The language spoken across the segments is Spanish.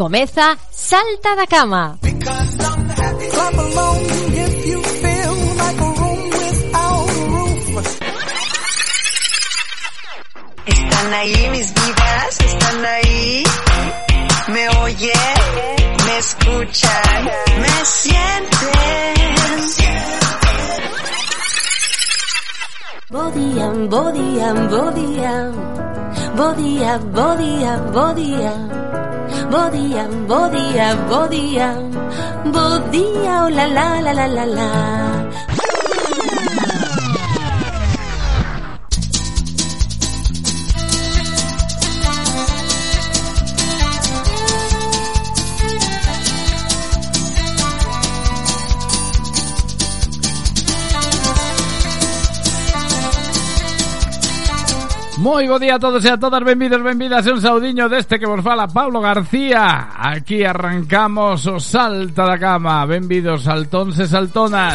Comeza Salta da Cama. Clap along if you feel like a room without a roof. Están ahí mis vidas, están ahí. Me oyen, me escuchan, me sienten. Bodían, bodían, bo día, bo día, bo día, bo día, oh la la la la la la. Moi bo día a todos e a todas, benvidos, benvidas Un saudiño deste que vos fala Pablo García. Aquí arrancamos o Salta da Cama. Benvidos saltóns saltonas.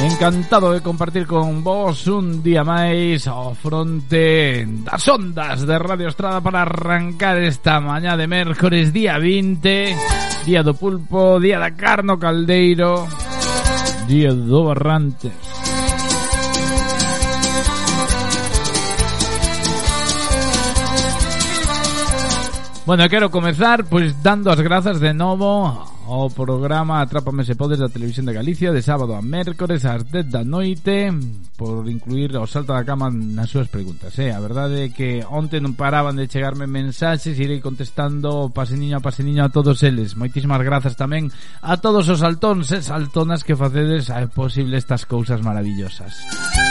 Encantado de compartir con vos un día máis ao fronte das ondas de Radio Estrada para arrancar esta mañá de mércores día 20 Día do pulpo, día da carno caldeiro Día do barrante Bueno, eu quero comezar pois dando as grazas de novo ao programa Atrápame se podes da Televisión de Galicia de sábado a mércores ás 10 da noite por incluir o salto da cama nas súas preguntas. Eh? A verdade é que onte non paraban de chegarme mensaxes e irei contestando paseniño a paseniño a todos eles. Moitísimas grazas tamén a todos os saltóns e saltonas que facedes a posible estas cousas maravillosas. Música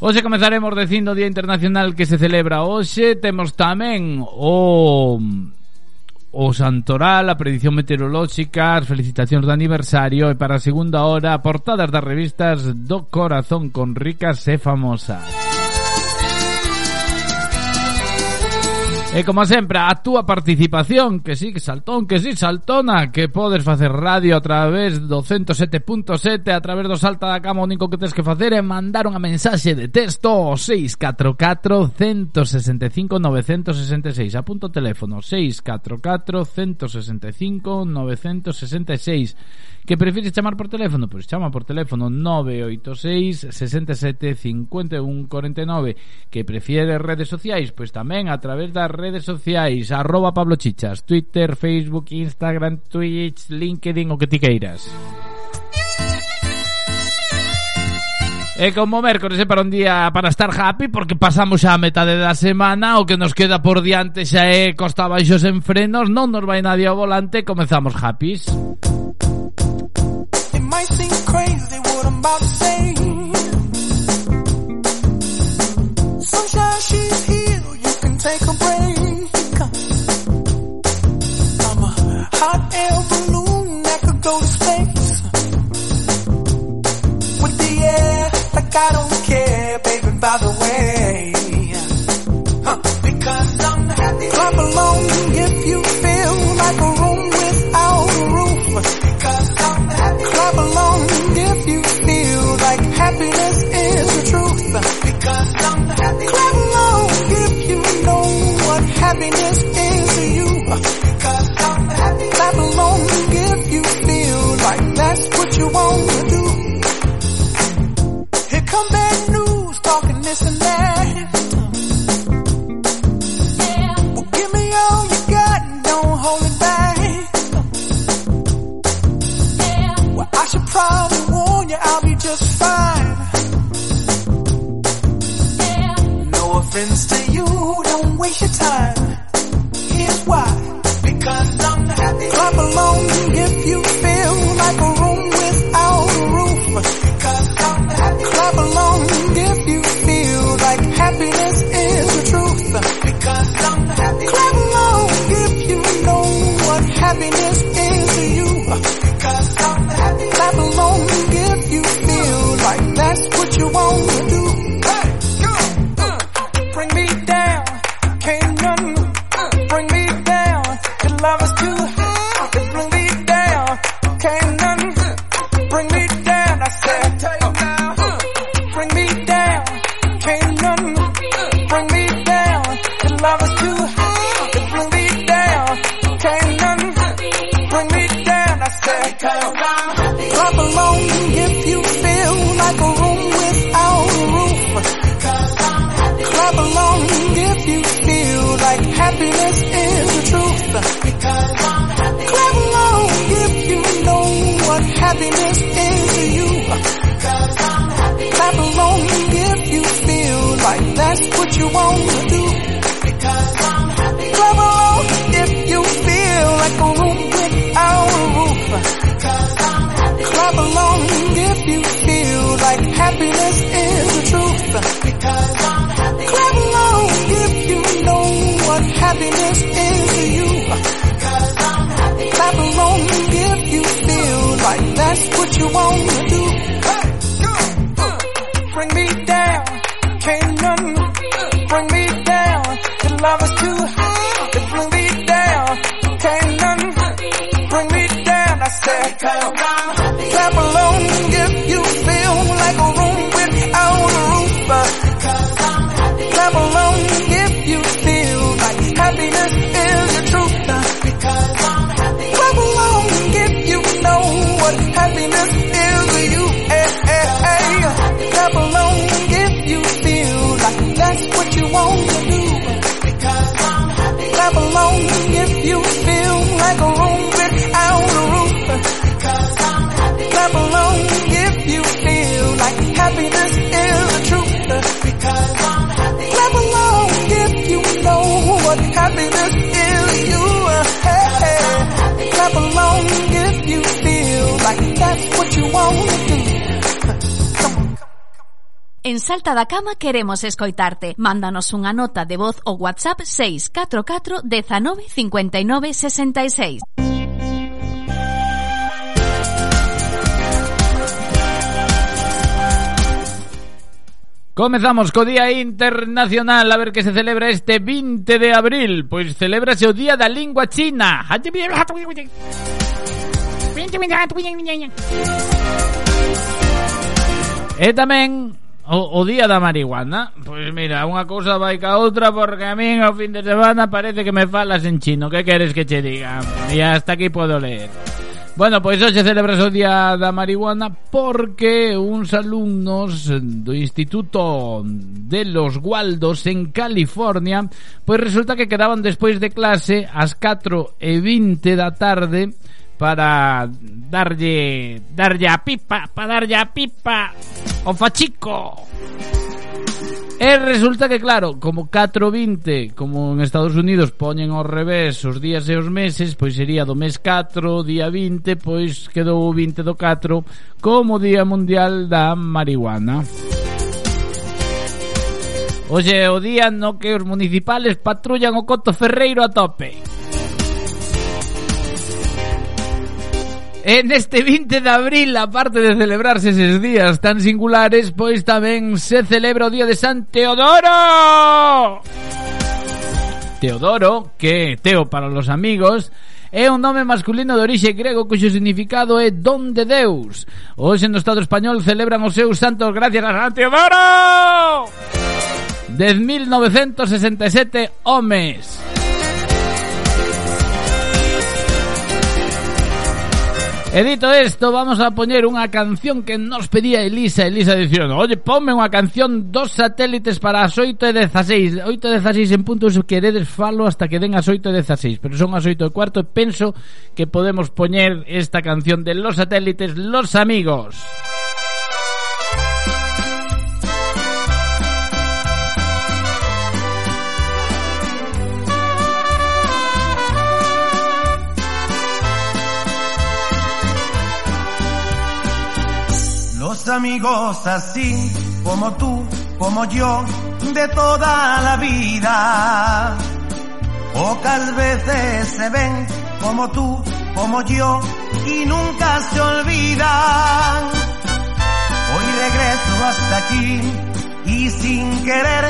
Hoxe comezaremos dicindo o Día Internacional que se celebra hoxe Temos tamén o o Santoral, a predición meteorolóxica, as felicitacións de aniversario e para a segunda hora portadas das revistas do corazón con ricas e famosas. E como sempre, a túa participación Que sí, que saltón, que sí, saltona Que podes facer radio a través do 107.7 A través do Salta da Cama O único que tens que facer é mandar unha mensaxe de texto Ao 644-165-966 Apunto o teléfono 644-165-966 Que prefires chamar por teléfono? Pois chama por teléfono 986-67-51-49. Que prefieres redes sociais? Pois tamén a través das redes sociais arroba Pablo Chichas Twitter, Facebook, Instagram, Twitch, LinkedIn, o que ti queiras. E como mércores é para un día para estar happy Porque pasamos xa a metade da semana O que nos queda por diante xa é costa baixos en frenos Non nos vai nadie ao volante Comezamos happys. It might seem crazy what I'm about to say hot air balloon that could go to space. With the air, like I don't care, baby, by the way. That's what you want to do. Here come bad news, talking this and that. Well, give me all you got and don't hold it back. Well, I should probably warn you, I'll be just fine. No offense to you, don't waste your time. Here's why. Because I'm happy. Clap along if you Levanta da cama queremos escoitarte. Mándanos unha nota de voz o WhatsApp 644 19 59 66. Comezamos co Día Internacional a ver que se celebra este 20 de abril Pois celebrase o Día da Lingua China E tamén o, o día da marihuana. Pois mira, unha cousa vai ca outra Porque a min ao fin de semana parece que me falas en chino. Que queres que che diga? E hasta aquí podo ler Bueno, pois hoxe celebras o Día da Marihuana porque uns alumnos do Instituto de los Gualdos en California pois resulta que quedaban despois de clase ás 4 e 20 da tarde para darlle darlle a pipa, para darlle a pipa o fachico. E resulta que claro, como 420, como en Estados Unidos poñen ao revés os días e os meses, pois sería do mes 4, día 20, pois quedou o 20 do 4 como Día Mundial da Marihuana. Oxe, o día no que os municipales patrullan o Coto Ferreiro a tope. En este 20 de abril, aparte de celebrarse esos días tan singulares, pois tamén se celebra o Día de San Teodoro. Teodoro, que Teo para los amigos, é un nome masculino de orixe grego cuxo significado é don de Deus. Hoxe no Estado español celebran os seus santos gracias a San Teodoro. 10.967 homes. E dito isto, vamos a poñer unha canción que nos pedía Elisa. Elisa dicindo, oye, ponme unha canción dos satélites para as 8 e 16. 8 e 16 en punto, se queredes falo hasta que den as 8 e 16. Pero son as 8 e cuarto e penso que podemos poñer esta canción de los satélites, los amigos. Música amigos así como tú, como yo, de toda la vida. Pocas veces se ven como tú, como yo, y nunca se olvidan. Hoy regreso hasta aquí y sin querer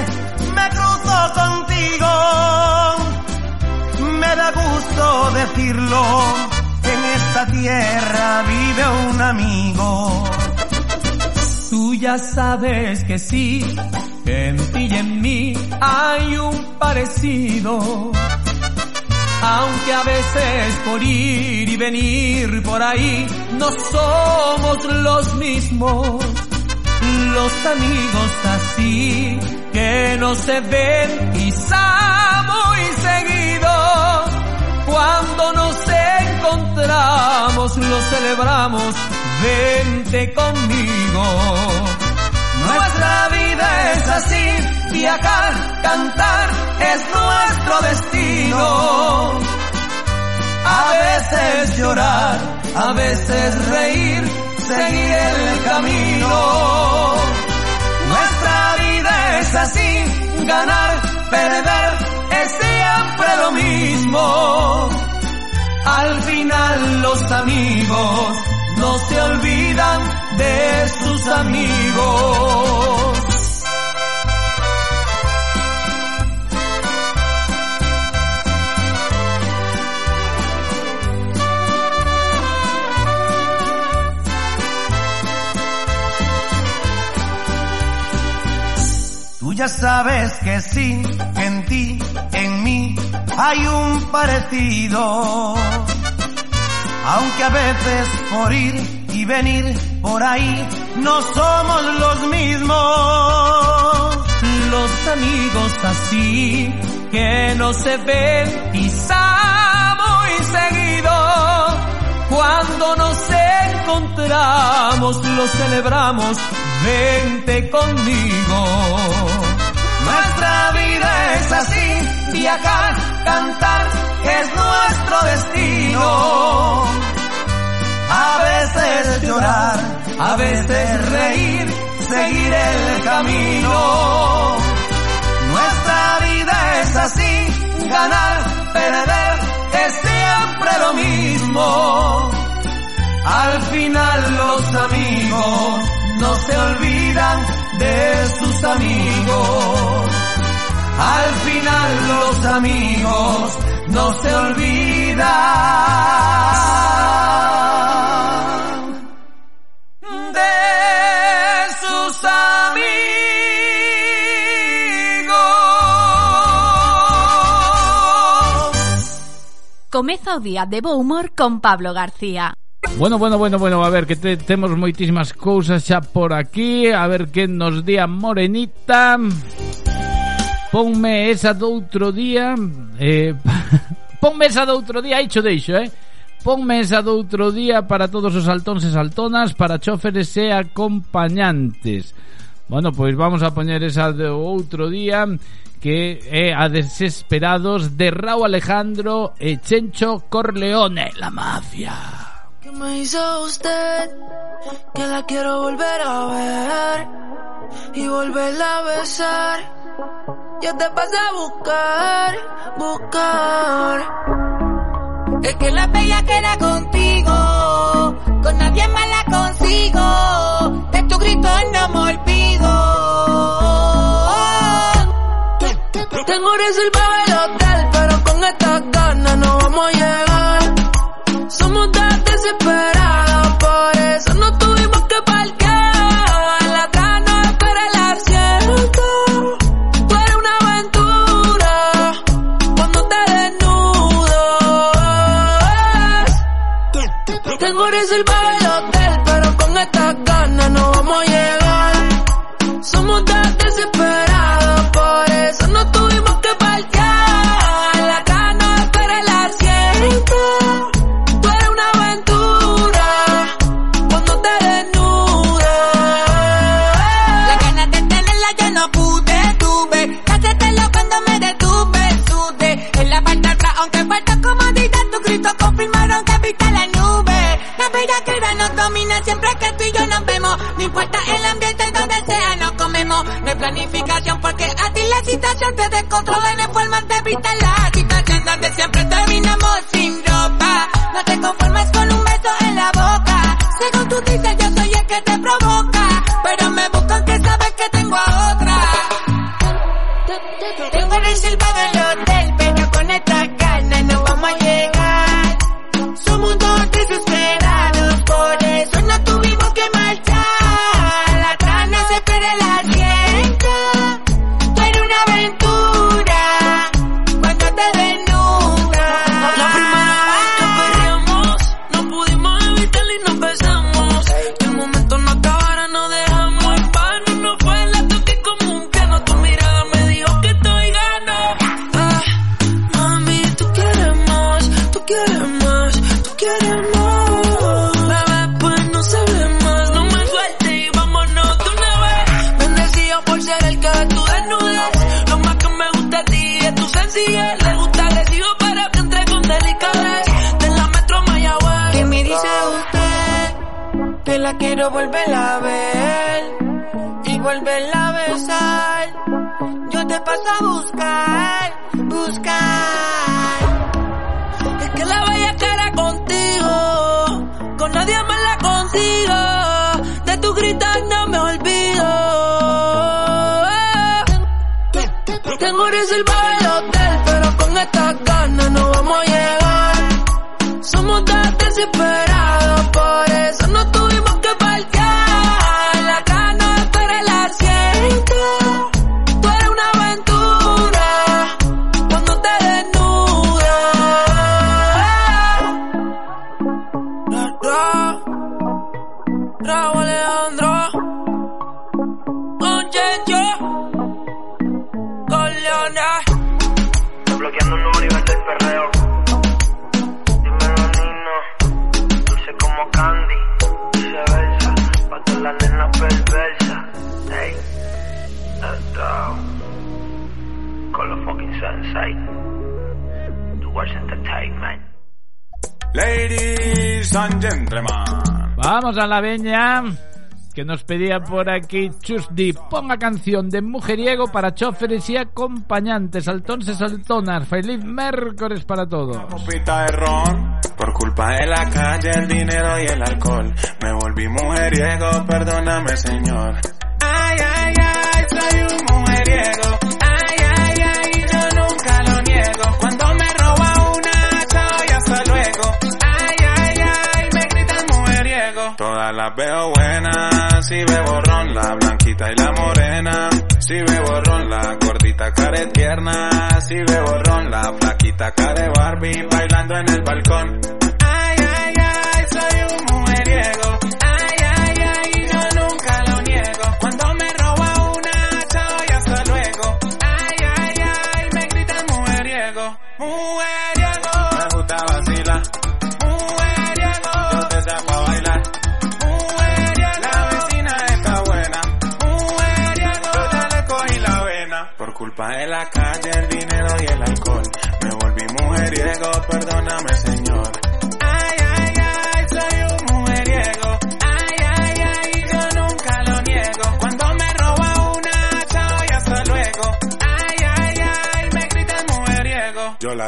me cruzo contigo. Me da gusto decirlo, en esta tierra vive un amigo. Ya sabes que sí, en ti y en mí hay un parecido. Aunque a veces por ir y venir por ahí no somos los mismos. Los amigos así que no se ven quizá muy seguido. Cuando nos encontramos lo celebramos vente conmigo. Nuestra vida es así, viajar, cantar es nuestro destino. A veces llorar, a veces reír, seguir el camino. Nuestra vida es así, ganar, perder, es siempre lo mismo. Al final los amigos no se olvidan de sus amigos. Tú ya sabes que sí, en ti, en mí, hay un parecido. Aunque a veces por ir y venir por ahí no somos los mismos. Los amigos así que no se ven quizá muy seguido. Cuando nos encontramos lo celebramos, vente conmigo. Nuestra vida es así, viajar, cantar, es nuestro destino. A veces llorar, a veces reír, seguir el camino. Nuestra vida es así, ganar, perder, es siempre lo mismo. Al final los amigos no se olvidan de sus amigos. Al final los amigos no se olvidan de sus amigos. Comeza o día de bo humor con Pablo García. Bueno, bueno, bueno, bueno, a ver, que te, temos moitísimas cousas xa por aquí, a ver que nos di a Morenita. Ponme esa do outro día, eh, ponme esa do outro día, aí cho deixo, eh. Ponme esa do outro día para todos os saltóns e saltonas, para choferes e acompañantes. Bueno, pois vamos a poñer esa do outro día que é a Desesperados de Raúl Alejandro e Chencho Corleone, la mafia. ¿Qué me hizo usted? Que la quiero volver a ver y volverla a besar. Yo te pasé a buscar, buscar. Es que la bella queda contigo, con nadie más la consigo. De tu grito no me olvido. Tengo reservado el hotel, pero con estas ganas no vamos a llegar. Reservado el hotel, pero con estas ganas no vamos a llegar. Somos tan desesperados, por eso no tuvimos que parquear. La gana espera el asiento. Tú eres una aventura cuando te desnudas. La ganas de tenerla yo no pude, tuve. hacértelo cuando me detuve, sudé. En la parte atrás, aunque falta comodidad, tu grito confirmaron que viste la nube. Nos domina siempre que tú y yo nos vemos. No importa el ambiente donde sea, nos comemos. No hay planificación porque a ti la situación te descontrola. Hay forma de evitar la situación donde siempre terminamos sin ropa. No te conformes con un beso en la boca. Según tú dices, yo soy el que te provoca. Pero me buscan que sabes que tengo a otra. Tengo reservado el quiero volver a ver y volverla a besar. Yo te paso a buscar, buscar. Es que la bella cara contigo, con nadie más la consigo. tú gritas no me olvido. Tengo reservado el hotel, pero con esta ganas no vamos a llegar. Somos tan desesperados, Ladies and gentlemen. Vamos a la veña que nos pedía por aquí Chusdi. Ponga canción de mujeriego para choferes y acompañantes. Saltónse saltonas. Feliz miércoles para todos. Copita de ron. Por culpa de la calle, el dinero y el alcohol. Me volví mujeriego, perdóname, señor. Ay, ay, ay, soy un mujeriego. Todas las veo buenas, si bebo ron, la blanquita y la morena. Si bebo ron, la gordita care tierna. Si bebo ron, la flaquita care Barbie bailando en el balcón.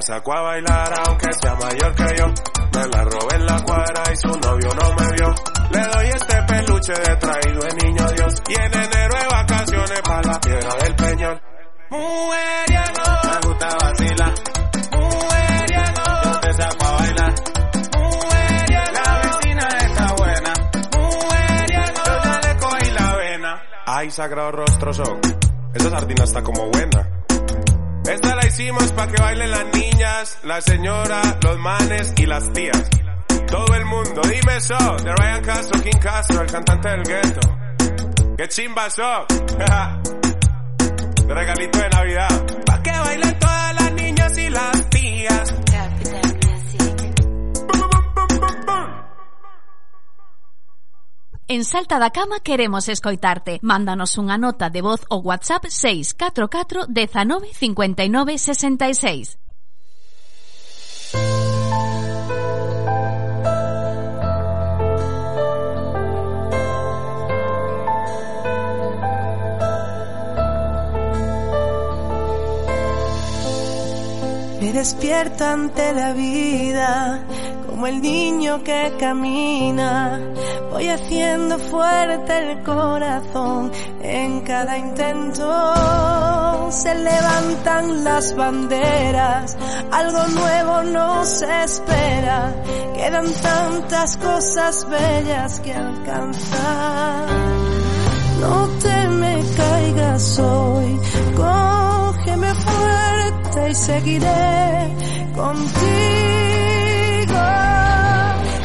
Saco a bailar aunque sea mayor que yo. Me la robé en la cuadra y su novio no me vio. Le doy este peluche de traído de niño Dios. Y en enero de vacaciones para la piedra del peñol. Mujeriego. Me gusta vacilar. Mujeriego. Yo te saco a bailar. Mujeriego. La vecina está buena. Mujeriego. Yo ya le cogí la vena. Ay, sagrado rostro son. Esa sardina está como buena. Hicimos para que bailen las niñas, la señora, los manes y las tías. Todo el mundo, dime eso, de Ryan Castro, King Castro, el cantante del gueto. ¡Qué chimba so! regalito de Navidad. En Salta da Cama queremos escoitarte. Mándanos unha nota de voz ou WhatsApp 644 19 59 66. Me despierto ante la vida como el niño que camina. Voy haciendo fuerte el corazón en cada intento. Se levantan las banderas, algo nuevo nos espera. Quedan tantas cosas bellas que alcanzar. No te me caigas hoy, cógeme fuerte y seguiré contigo.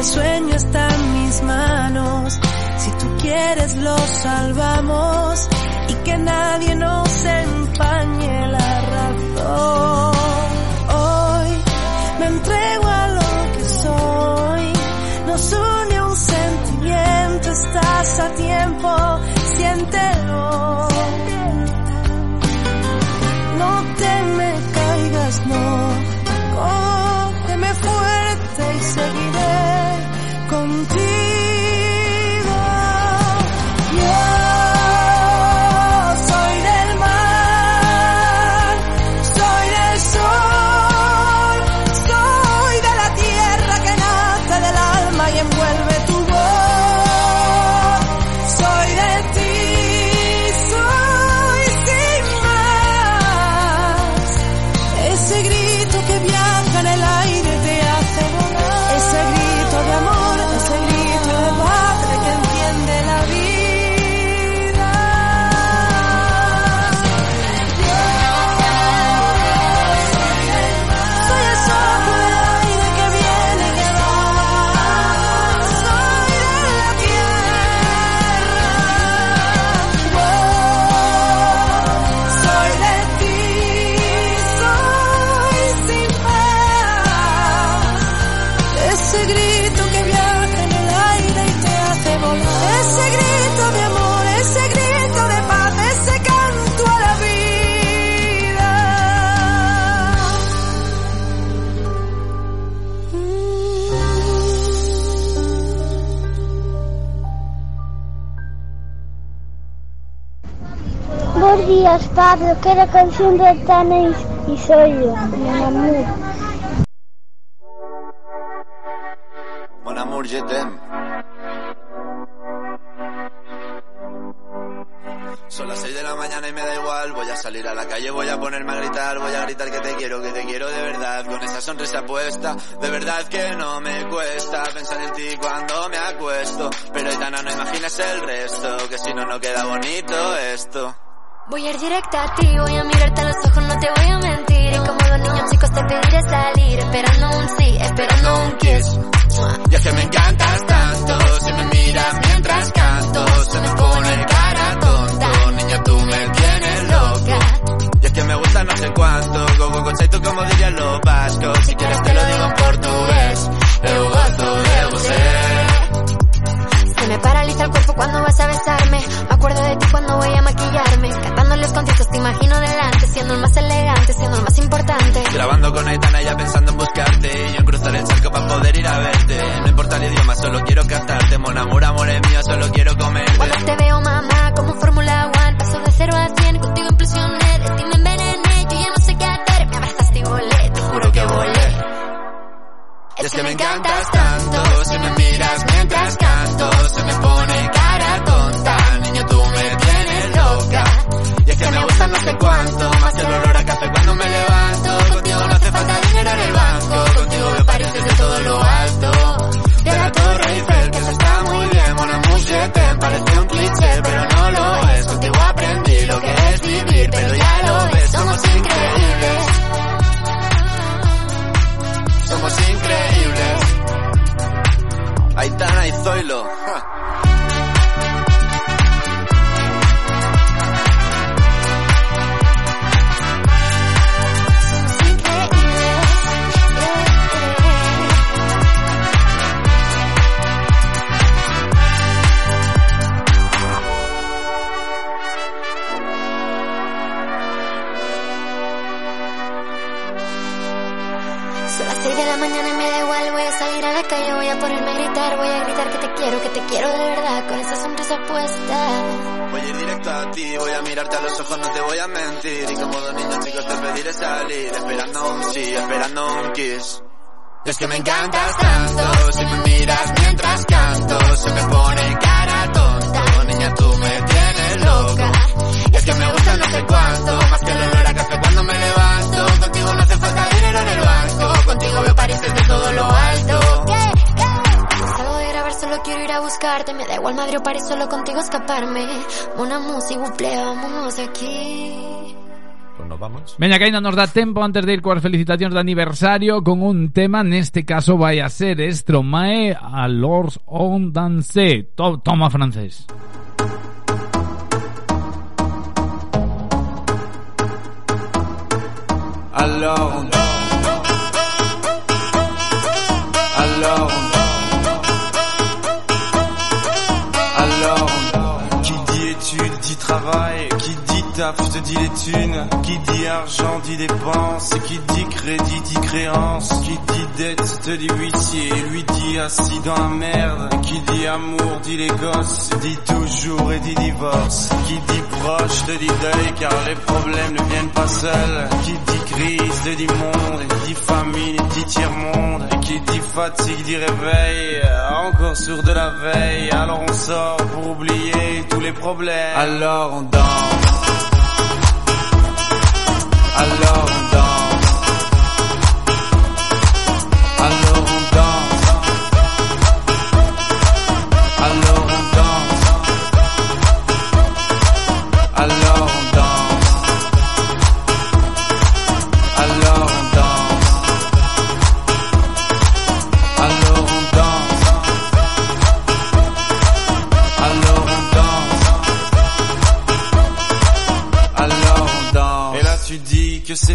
Este sueño está en mis manos. Si tú quieres lo salvamos y que nadie nos empañe la razón. Hoy me entrego a lo que soy. Nos une un sentimiento, estás a tiempo, siente Pablo. Quero a canción de Tanes e soy yo, mon amour. Mon amour, je t'aime. Son las 6 de la mañana y me da igual. Voy a salir a la calle, voy a ponerme a gritar. Voy a gritar que te quiero, que te quiero de verdad. Con esa sonrisa puesta, de verdad que no me cuesta pensar en ti cuando me acuesto. Pero Aitana, no imagines el resto, que si no, no queda bonito esto. Voy a ir directa a ti, voy a mirarte a los ojos, no te voy a mentir. Y como dos niños chicos te pediré salir, esperando un sí, esperando un kiss. Y es que me encantas tanto, si me miras mientras canto, se me pone cara tonta. Niña, tú me tienes loca. Y es que me gusta no sé cuánto, go go conceito como dirían los vascos. Si quieres te lo digo en portugués, eu gosto de você. Me paraliza el cuerpo cuando vas a besarme. Me acuerdo de ti cuando voy a maquillarme. Cantando los conciertos te imagino delante, siendo el más elegante, siendo el más importante. Grabando con Aitana ya pensando en buscarte Y yo en cruzar el charco para poder ir a verte No importa el idioma, solo quiero cantarte Mon amor, amor es mío, solo quiero comerte Cuando te veo mamá, como Fórmula One, paso de cero a cien, contigo implosioné, de ti me envenené, yo ya no sé qué hacer, me abrazaste y volé, te juro que volé. Es que me encantas tanto Si me miras mientras canto Se me pone cara tonta. Niño, tú me tienes loca. Y es que me gusta no sé cuánto Más el olor a café cuando me levanto. Contigo no hace falta dinero en el banco Contigo me pareces de todo lo alto. De la Torre Eiffel Que eso está muy bien. Mon amour, je t'aime Parece un cliché pero no lo es. Contigo aprendí lo que es vivir Pero ya lo ves, somos increíbles. Somos increíbles. Aitana y Zoilo. ja. Voy a gritar que te quiero, que te quiero de verdad, con esa sonrisa puesta. Voy a ir directo a ti, voy a mirarte a los ojos, no te voy a mentir. Y como dos niños chicos te pediré salir, esperando un sí, esperando un kiss. Es que me encantas tanto, si me miras mientras canto, se me pone cara tonta. Niña, tú me tienes loca. Y es que me gusta no sé cuánto, buscarte, me da igual Madrid o París, solo contigo escaparme. Una música, vámonos de aquí. Pues nos vamos. Veña, que ainda nos dá tempo antes de ir coas felicitacións de aniversario con un tema, neste caso vai a ser Stromae a Lors on Dance. To toma francés. Alone. Alone. Taf, je te dis les thunes. Qui dit argent dit dépense. Qui dit crédit dit créance. Qui dit dette te dit huissier. Lui dit assis dans la merde. Qui dit amour dit les gosses. Dit toujours et dit divorce. Qui dit proche te dit deuil car les problèmes ne viennent pas seuls. Qui dit crise te dit monde. Dit famine dit tiers-monde. Et qui dit fatigue dit réveil. Encore sur de la veille. Alors on sort pour oublier tous les problèmes. Alors on danse. Alors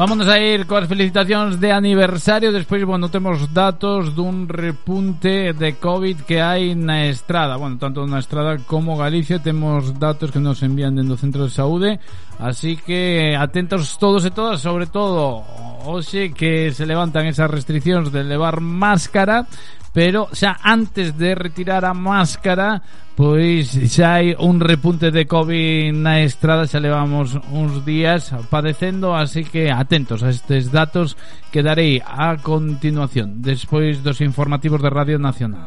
Vámonos a ir coas felicitacións de aniversario. Despois, bueno, temos datos dun repunte de COVID que hai na estrada. Bueno, tanto na estrada como Galicia. Temos datos que nos envían dentro do Centro de Saúde Así que atentos todos e todas Sobre todo, hoxe que se levantan esas restriccións de levar máscara pero xa antes de retirar a máscara pois xa hai un repunte de COVID na estrada xa levamos uns días padecendo así que atentos a estes datos que darei a continuación despois dos informativos de Radio Nacional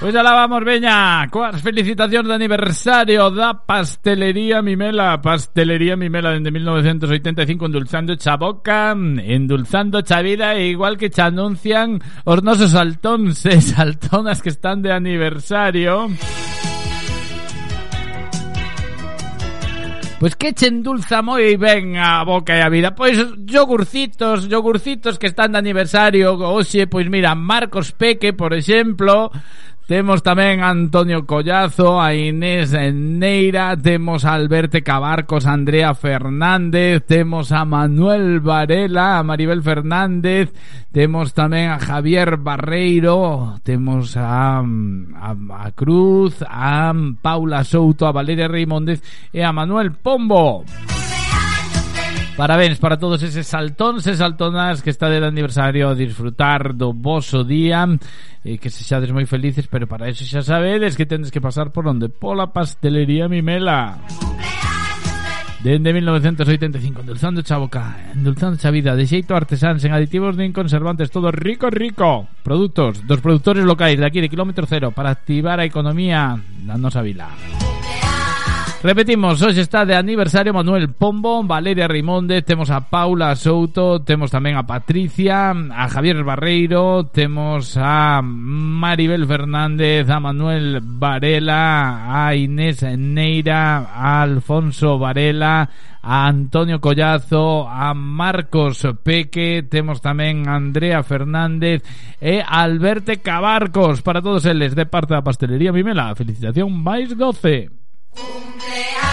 Pues ya la vamos, Beña. Felicitaciones de aniversario da Pastelería Mimela. Pastelería Mimela desde 1985, endulzando chaboca, endulzando chavida, e igual que chanuncian hornosos saltones, saltonas que están de aniversario. Pues que echen dulza muy bien a boca y a vida. Pues yogurcitos, yogurcitos que están de aniversario. Oye, pues mira, Marcos Peque, por ejemplo, Temos tamén a Antonio Collazo, a Inés Neira, temos a Alberto Cabarcos, a Andrea Fernández, temos a Manuel Varela, a Maribel Fernández, temos tamén a Javier Barreiro, temos a, a, Cruz, a Paula Souto, a Valeria Reimóndez e a Manuel Pombo. Parabéns para todos eses saltóns e saltonas que está de aniversario a disfrutar do voso día e que se xades moi felices, pero para eso xa sabedes que tendes que pasar por onde? Pola pastelería Mimela. Dende 1985, endulzando cha boca, endulzando cha vida, de xeito artesán, sen aditivos nin conservantes, todo rico, rico. Produtos dos productores locais de aquí de Kilómetro Cero para activar a economía da nosa vila. Repetimos, hoxe está de aniversario Manuel Pombo, Valeria Rimonde, temos a Paula Souto, temos tamén a Patricia, a Javier Barreiro, temos a Maribel Fernández, a Manuel Varela, a Inés Neira, a Alfonso Varela, a Antonio Collazo, a Marcos Peque, temos tamén a Andrea Fernández e Alberte Cabarcos, para todos eles de parte da pastelería Mimela. Felicitación máis 12. Cumpleaños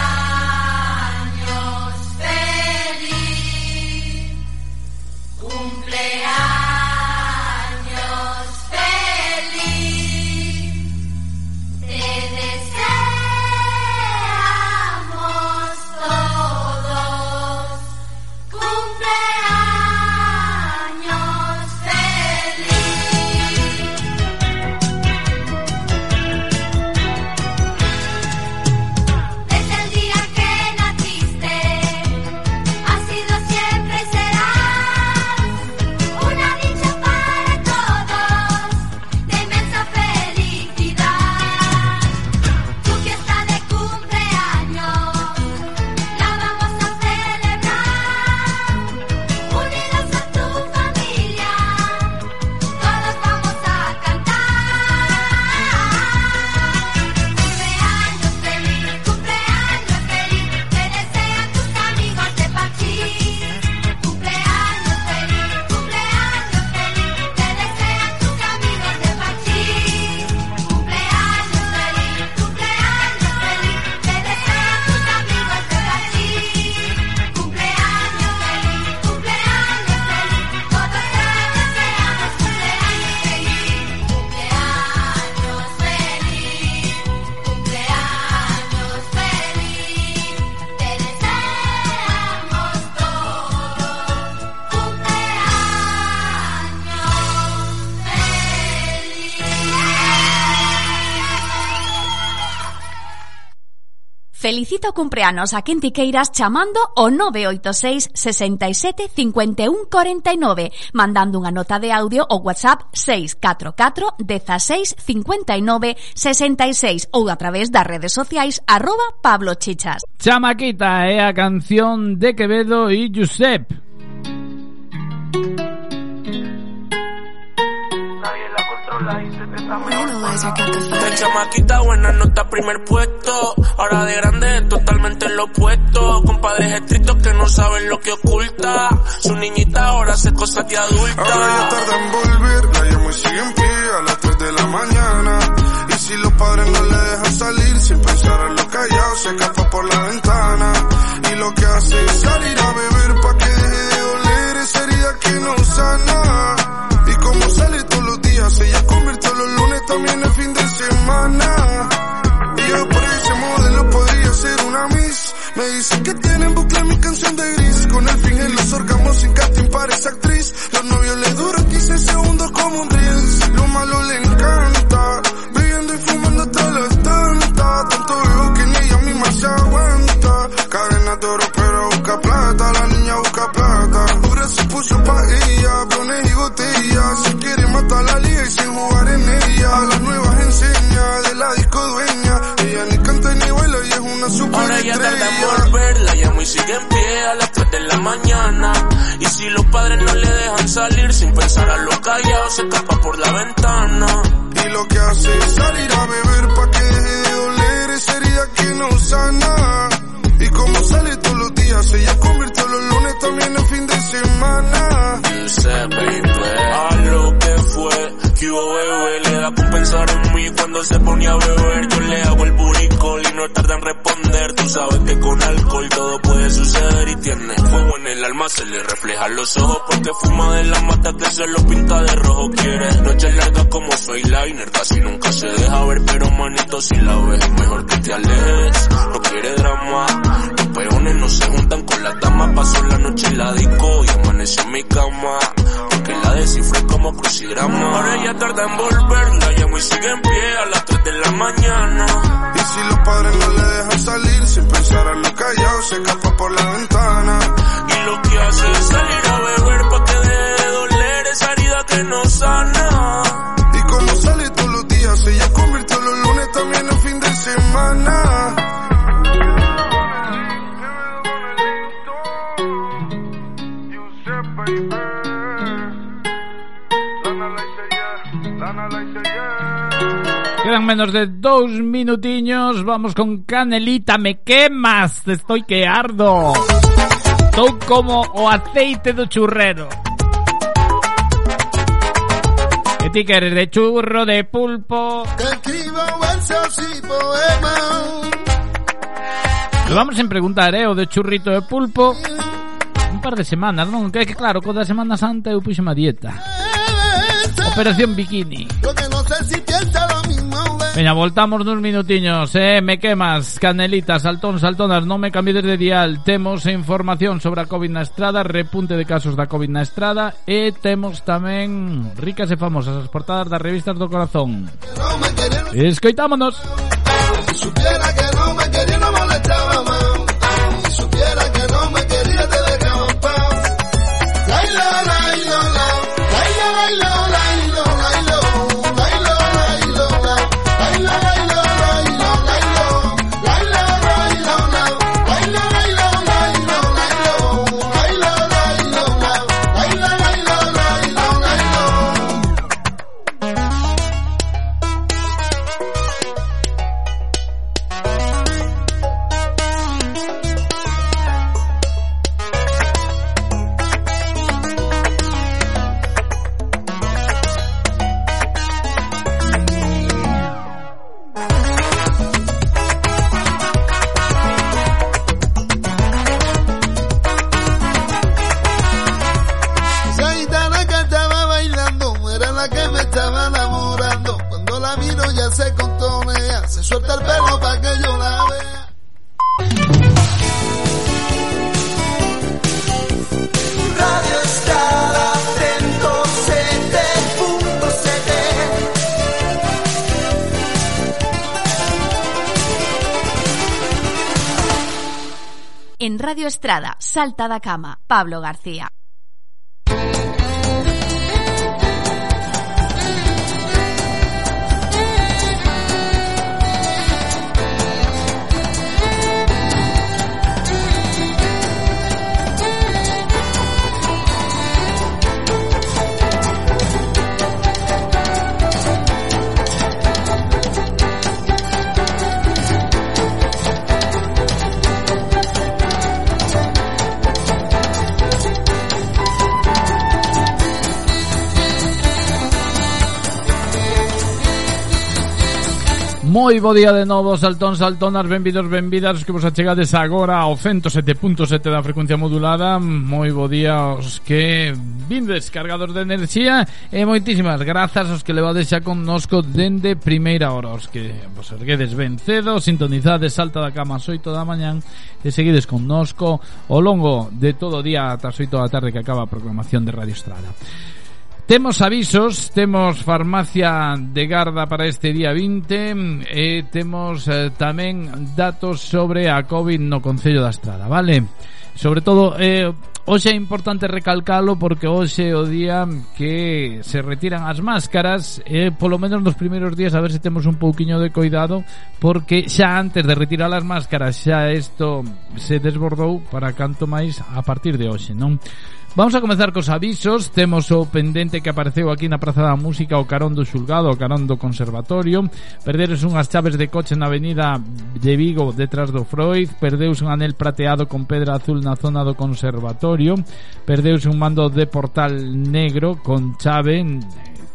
Felicita o cumpleanos a quen ti queiras chamando o 986 67 51 49, mandando unha nota de audio o WhatsApp 644 16 59 66 ou a través das redes sociais arroba Pablo Chichas. Chamaquita é a canción de Quevedo e Giuseppe. De chamaquita buena nota primer puesto Ahora de grande es totalmente lo opuesto Con padres estrictos que no saben lo que oculta Su niñita ahora hace cosas de adulta Ahora ya tarda en volver, la llamo y sigue en pie a las 3 de la mañana. Y si los padres no le dejan salir, sin pensar en lo callado, se escapa por la ventana. Y lo que hace es salir a beber pa' que deje de doler esa herida que no sana. Y como sale todos los días, ella también el fin de semana. Por ese modelo podría ser una miss. Me dicen que tiene en bucle mi canción de gris. Con el fin en los órganos sin casting para esa actriz. Los novios le duran 15 segundos como un reels. Lo malo le encanta. Bebiendo y fumando hasta las tantas. Tanto veo que ni ella misma se aguanta. Cadena de pero busca plata. La niña busca plata. Ahora se puso pa' ella. Blones botellas. Se quiere matar la liga y sin jugar en ella. A las nuevas enseña de la disco dueña. Ella ni canta ni baila y es una super Ahora ya tarda en volver, la llamo y sigue en pie a las 3 de la mañana. Y si los padres no le dejan salir sin pensar a lo callado, se escapa por la ventana. Y lo que hace es salir a beber pa' que deje de doler esa herida que no sana. Y como sale todos los días, ella convirtió los lunes también en fin de semana. You said, baby, a lo que fue, que hubo bebé, le da con pensar en mí cuando se ponía a beber. Yo le hago el buricol no tarda en responder. Tú sabes que con alcohol todo puede suceder y tiene fuego en el alma, se le reflejan los ojos porque fuma de la mata que se lo pinta de rojo. Quiere noches largas como soy liner, casi nunca se deja ver, pero manito si la ves, mejor que te alejes. No quiere drama, los peones no se juntan con las damas. Pasó la noche en la disco y amaneció en mi cama. La descifré como crucigrama. Ahora ella tarda en volver, la llamo y sigue en pie a las 3 de la mañana. Y si los padres no le dejan salir, salir sin pensar en lo callado, se escapa por la ventana. Y lo que hace es salir a beber pa' que deje de doler esa herida que no sana. Quedan menos de dos minutiños. Vamos con Canelita. Me quemas. Te estoy que ardo. Tô como o aceite do churrero. Que ti queres de churro, de pulpo. Que escribo versos y poemas. Lo vamos en preguntar, eh, o de churrito de pulpo. Un par de semanas, non? Que, que claro, co da Semana Santa eu puxo a dieta. Operación Bikini. Lo que no Veña, voltamos nos minutiños, eh, me quemas, canelitas, saltón, saltonas, non me cambies de dial. Temos información sobre a COVID na estrada, repunte de casos da COVID na estrada e temos tamén ricas e famosas as portadas das revistas do corazón. Escoitámonos. Si supiera que no me Radio Estrada, Salta da Cama, Pablo García. Moi bo día de novo, saltón, saltonas, benvidos, benvidas Que vos achegades agora ao 107.7 da frecuencia modulada. Moi bo día aos que vindes cargados de enerxía E moitísimas grazas aos que levades xa connosco dende primeira hora. Os que vos erguedes ben cedo, sintonizades salta da cama ás 8 da mañán E seguides connosco ao longo de todo o día ata as 8 da tarde que acaba a programación de Radio Estrada. Temos avisos, temos farmacia de garda para este día 20 e temos eh, tamén datos sobre a COVID no Concello da Estrada, vale? Sobre todo, eh, hoxe é importante recalcalo porque hoxe é o día que se retiran as máscaras e eh, polo menos nos primeiros días a ver se temos un pouquiño de cuidado porque xa antes de retirar as máscaras xa isto se desbordou para canto máis a partir de hoxe, non? Vamos a comenzar cos avisos. Temos o pendente que apareceu aquí na Praza da Música O Carón do Xulgado, o Carón do Conservatorio. Perderes unhas chaves de coche na avenida de Vigo Detrás do Freud Perdeus un anel prateado con pedra azul na zona do Conservatorio. Perdeus un mando de portal negro con chave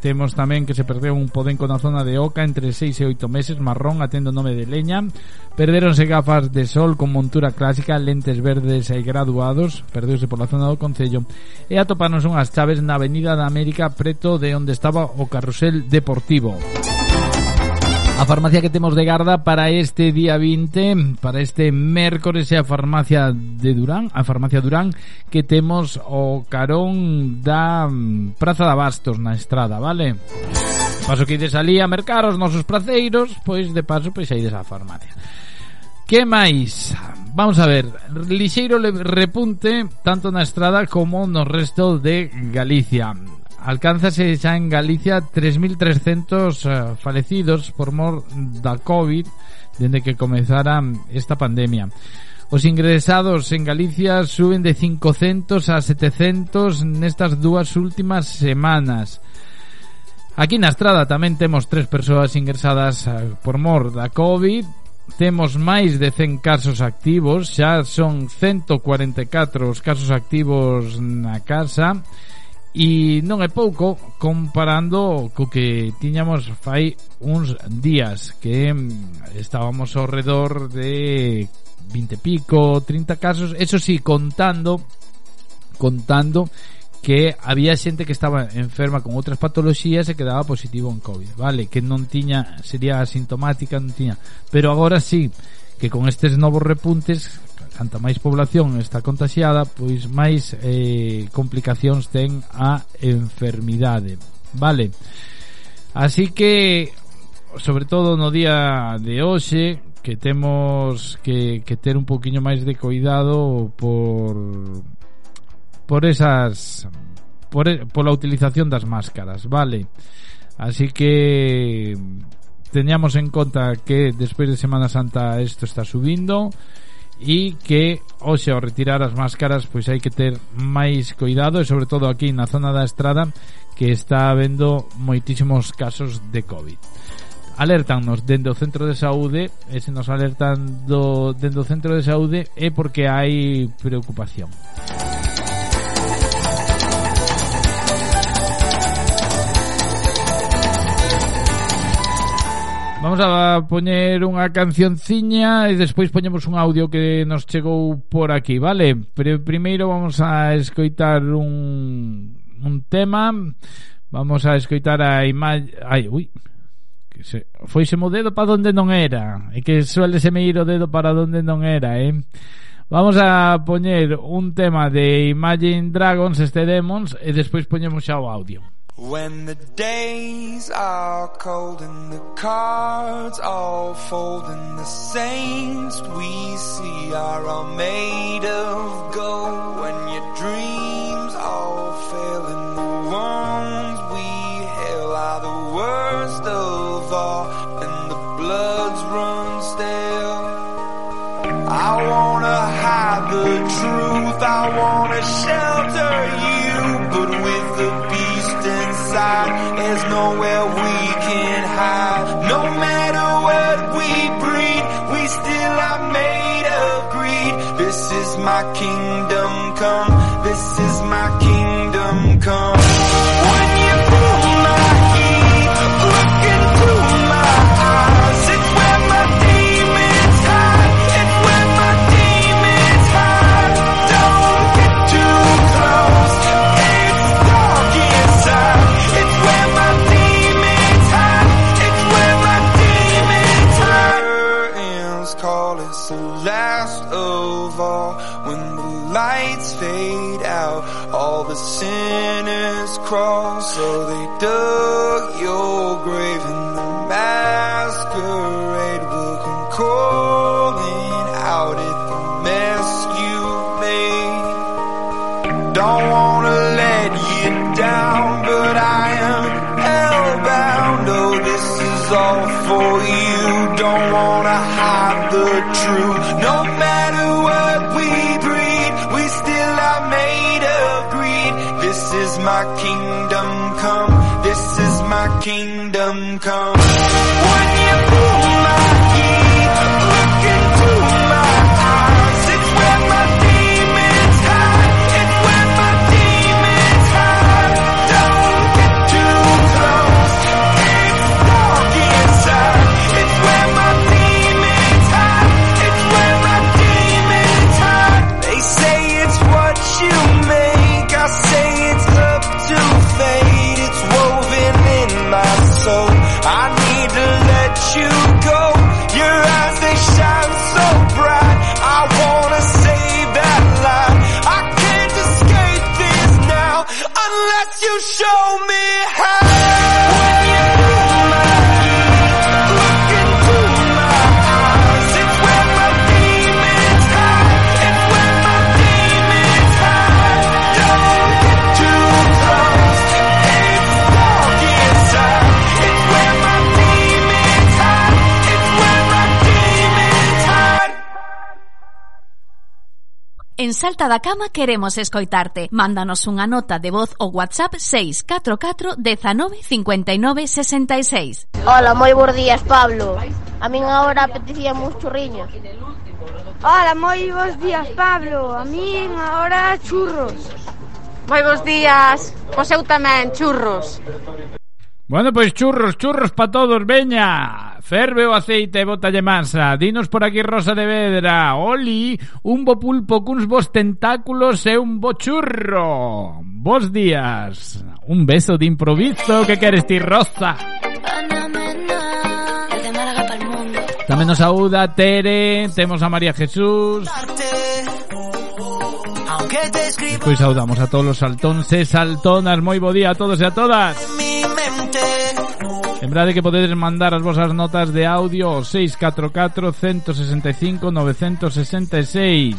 Temos tamén que se perdeu un podenco na zona de Oca entre 6 e 8 meses, marrón atendo nome de leña. Perderonse gafas de sol con montura clásica, lentes verdes e graduados, perdeuse pola zona do Concello. E atopanos unhas chaves na Avenida da América, preto de onde estaba o carrusel deportivo. Música A farmacia que temos de garda para este día 20, para este mércores é a farmacia de Durán, a farmacia Durán que temos o carón da mm, Praza de Abastos na estrada, vale? Paso que ides ali a mercar os nosos praceiros, pois de paso pois ides á farmacia. Que máis? Vamos a ver, lixeiro repunte tanto na estrada como no resto de Galicia Alcánzase xa en Galicia 3.300 eh, falecidos por mor da COVID dende que comezara esta pandemia. Os ingresados en Galicia suben de 500 a 700 nestas dúas últimas semanas. Aquí na estrada tamén temos tres persoas ingresadas eh, por mor da COVID. Temos máis de 100 casos activos, xa son 144 os casos activos na casa E non é pouco comparando co que tiñamos fai uns días que mm, estábamos ao redor de 20 pico, 30 casos, eso sí, contando contando que había xente que estaba enferma con outras patoloxías e quedaba positivo en COVID, vale? Que non tiña, sería asintomática, non tiña. Pero agora sí, que con estes novos repuntes canta máis población está contagiada, pois máis eh, complicacións ten a enfermidade. Vale. Así que sobre todo no día de hoxe que temos que, que ter un poquinho máis de cuidado por por esas por, pola utilización das máscaras, vale. Así que teñamos en conta que despois de Semana Santa isto está subindo e que hoxe ao retirar as máscaras pois hai que ter máis cuidado e sobre todo aquí na zona da estrada que está habendo moitísimos casos de COVID alertannos dende o centro de saúde e se nos alertan do, dende o centro de saúde é porque hai preocupación. Vamos a poñer unha cancionciña e despois poñemos un audio que nos chegou por aquí, vale? Pero primeiro vamos a escoitar un, un tema Vamos a escoitar a imaxe Ai, ui que se... Foise mo dedo para onde non era E que suele se me ir o dedo para onde non era, eh? Vamos a poñer un tema de Imagine Dragons, este Demons E despois poñemos xa o audio When the days are cold and the cards all fold and the saints we see are all made of gold. When your dreams all fail and the ones we hail are the worst of all and the bloods run stale I wanna hide the truth, I wanna shelter you, but beast there's nowhere we can hide. No matter what we breed, we still are made of greed. This is my kingdom come, this is my kingdom come. Come. En Salta da Cama queremos escoitarte. Mándanos unha nota de voz ou WhatsApp 644 19 59 66. Hola, moi bons días, Pablo. A min agora apetecía uns churriños. Hola, moi bons días, Pablo. A min agora churros. Moi bons días. Pois eu tamén, churros. Bueno, pois churros, churros pa todos, veña. Ferve o aceite e botalle masa. Dinos por aquí Rosa de Vedra. Oli, un bo pulpo cuns vos tentáculos e un bo churro. Bos días. Un beso de improviso que queres ti, Rosa. Para. Tamén nos saúda Tere, temos a María Jesús. Aunque te escriba Pois saudamos a todos os saltóns e saltonas. Moi bo día a todos e a todas. Lembrade que podedes mandar as vosas notas de audio ao 644 165 966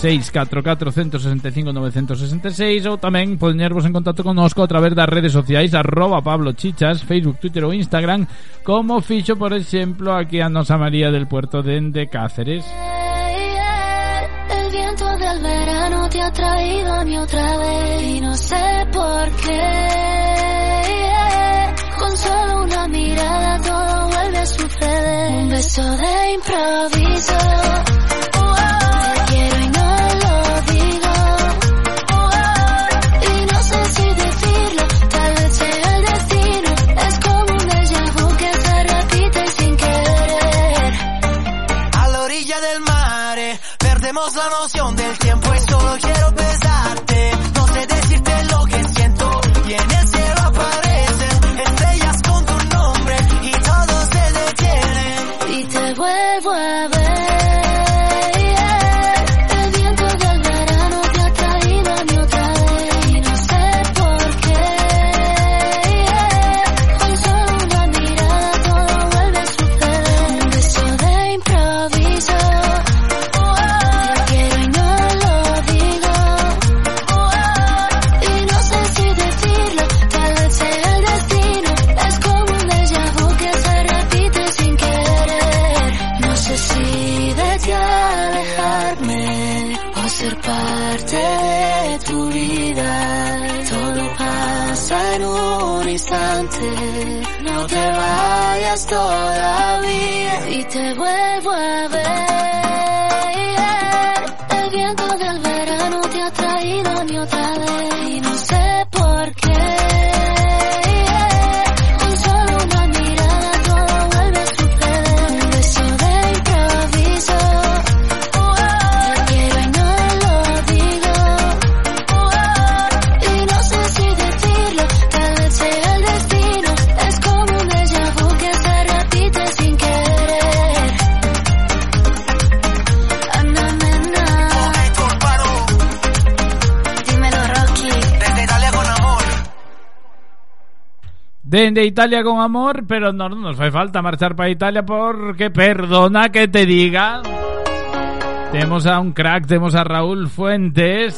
644 165 966 ou tamén poñervos en contacto connosco a través das redes sociais arroba Pablo Chichas, Facebook, Twitter ou Instagram como fixo, por exemplo, aquí a nosa María del Puerto dende Cáceres. Traído a mí otra vez y no sé por qué. Solo una mirada todo vuelve a suceder. Un beso de improviso. Dende Italia con amor, pero no no nos fai falta marchar para Italia porque perdona que te diga. Temos a un crack, temos a Raúl Fuentes.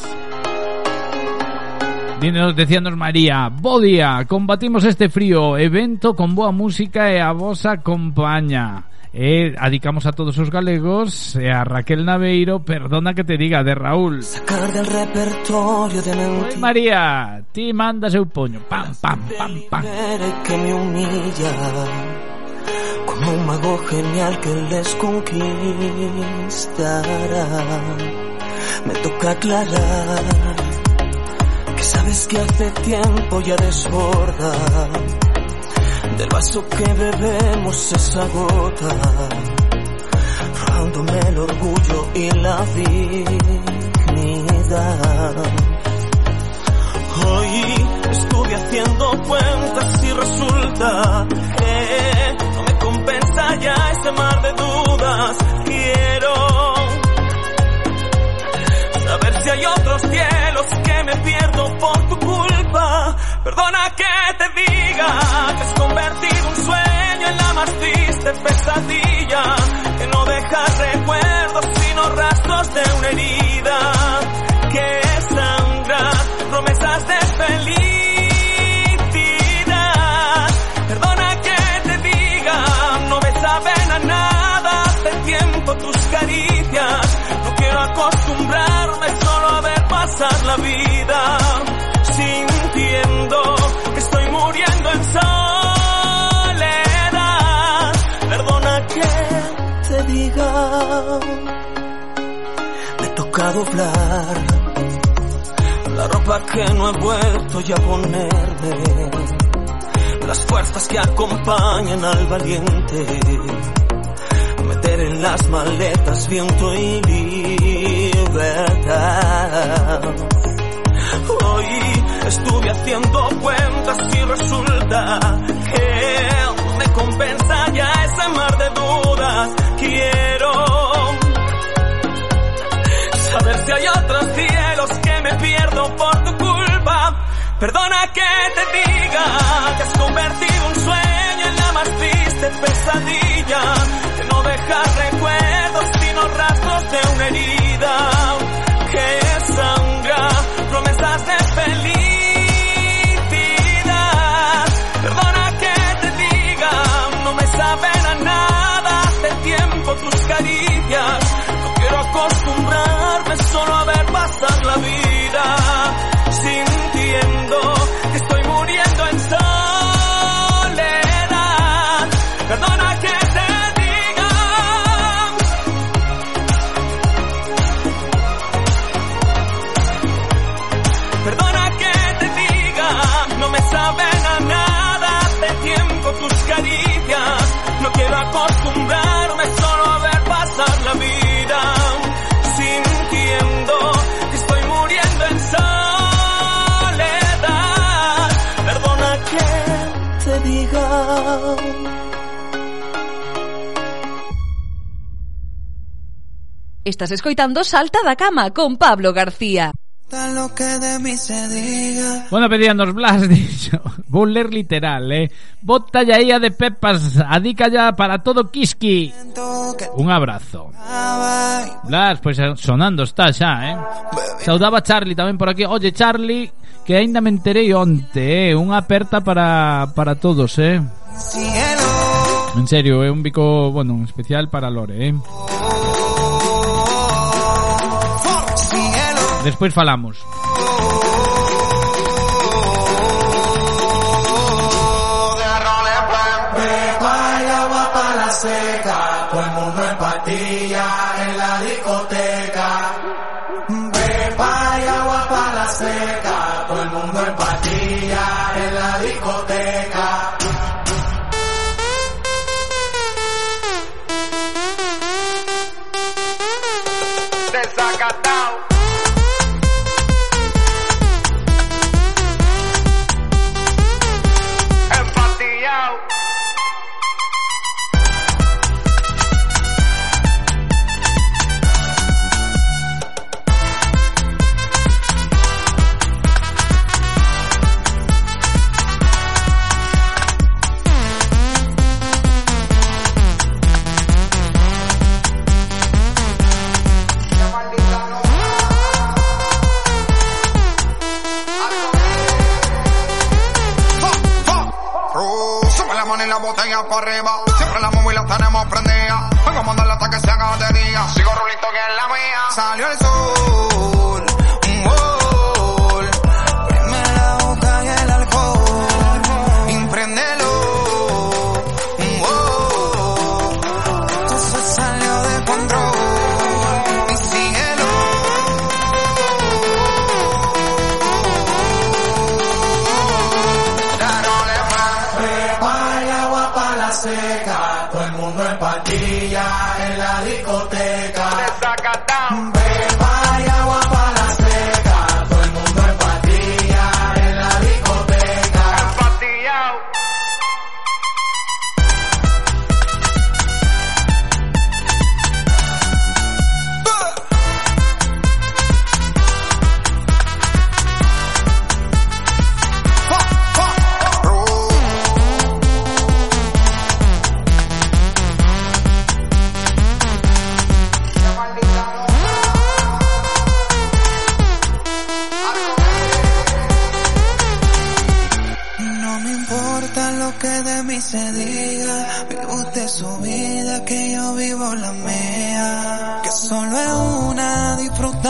Dinos, decíanos María, bo día, combatimos este frío, evento con boa música e a vosa compaña. E adicamos a todos os galegos e a Raquel Naveiro, perdona que te diga, de Raúl. Sacar del repertorio de Oi, María, ti mandas eu poño, pam, pam, pam, pam. que me humilla. Como un mago genial que les conquistará. Me toca aclarar que sabes que hace tiempo ya desborda. Del vaso que bebemos se agota, robándome el orgullo y la dignidad. Hoy estuve haciendo cuentas y resulta que no me compensa ya ese mar de dudas. Quiero saber si hay otros cielos que me pierdo por tu culpa. Perdona que te diga que has convertido un sueño en la más triste pesadilla. Que no dejas recuerdos sino rastros de una herida. Doblar la ropa que no he vuelto ya a ponerme, las fuerzas que acompañan al valiente, meter en las maletas viento y libertad. Hoy estuve haciendo cuentas y resulta que me compensa ya ese mar de dudas. Quiero saber si hay otros cielos que me pierdo por tu culpa. Perdona que te diga que has convertido un sueño en la más triste pesadilla. Que no deja recuerdos sino rastros de una herida. Estás escoitando Salta da Cama con Pablo García. Lo que de mí se diga. Bueno, pedíanos Blas, dicho. Vou ler literal, eh. Bota ya a de pepas, adica ya para todo Kiski. Un abrazo. Blas, pues, sonando está xa, eh. Saudaba Charlie tamén por aquí. Oye, Charlie, que aínda me enterei onte, eh. Unha aperta para, para todos, eh. En serio, é un bico, bueno, un especial para Lore, eh. Despois falamos. Pepa y agua para la seca, todo el mundo en patilla botella para arriba. Siempre la móvil la tenemos prendida. Vengo a mandarla hasta que se haga de día. Sigo rulito que es la mía. Salió el sol.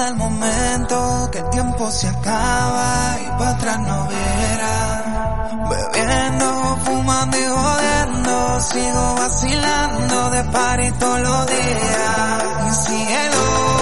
El momento, que el tiempo se acaba y para atrás no verá. Bebiendo, fumando y jodiendo, sigo vacilando de party todos los días. Y cielo.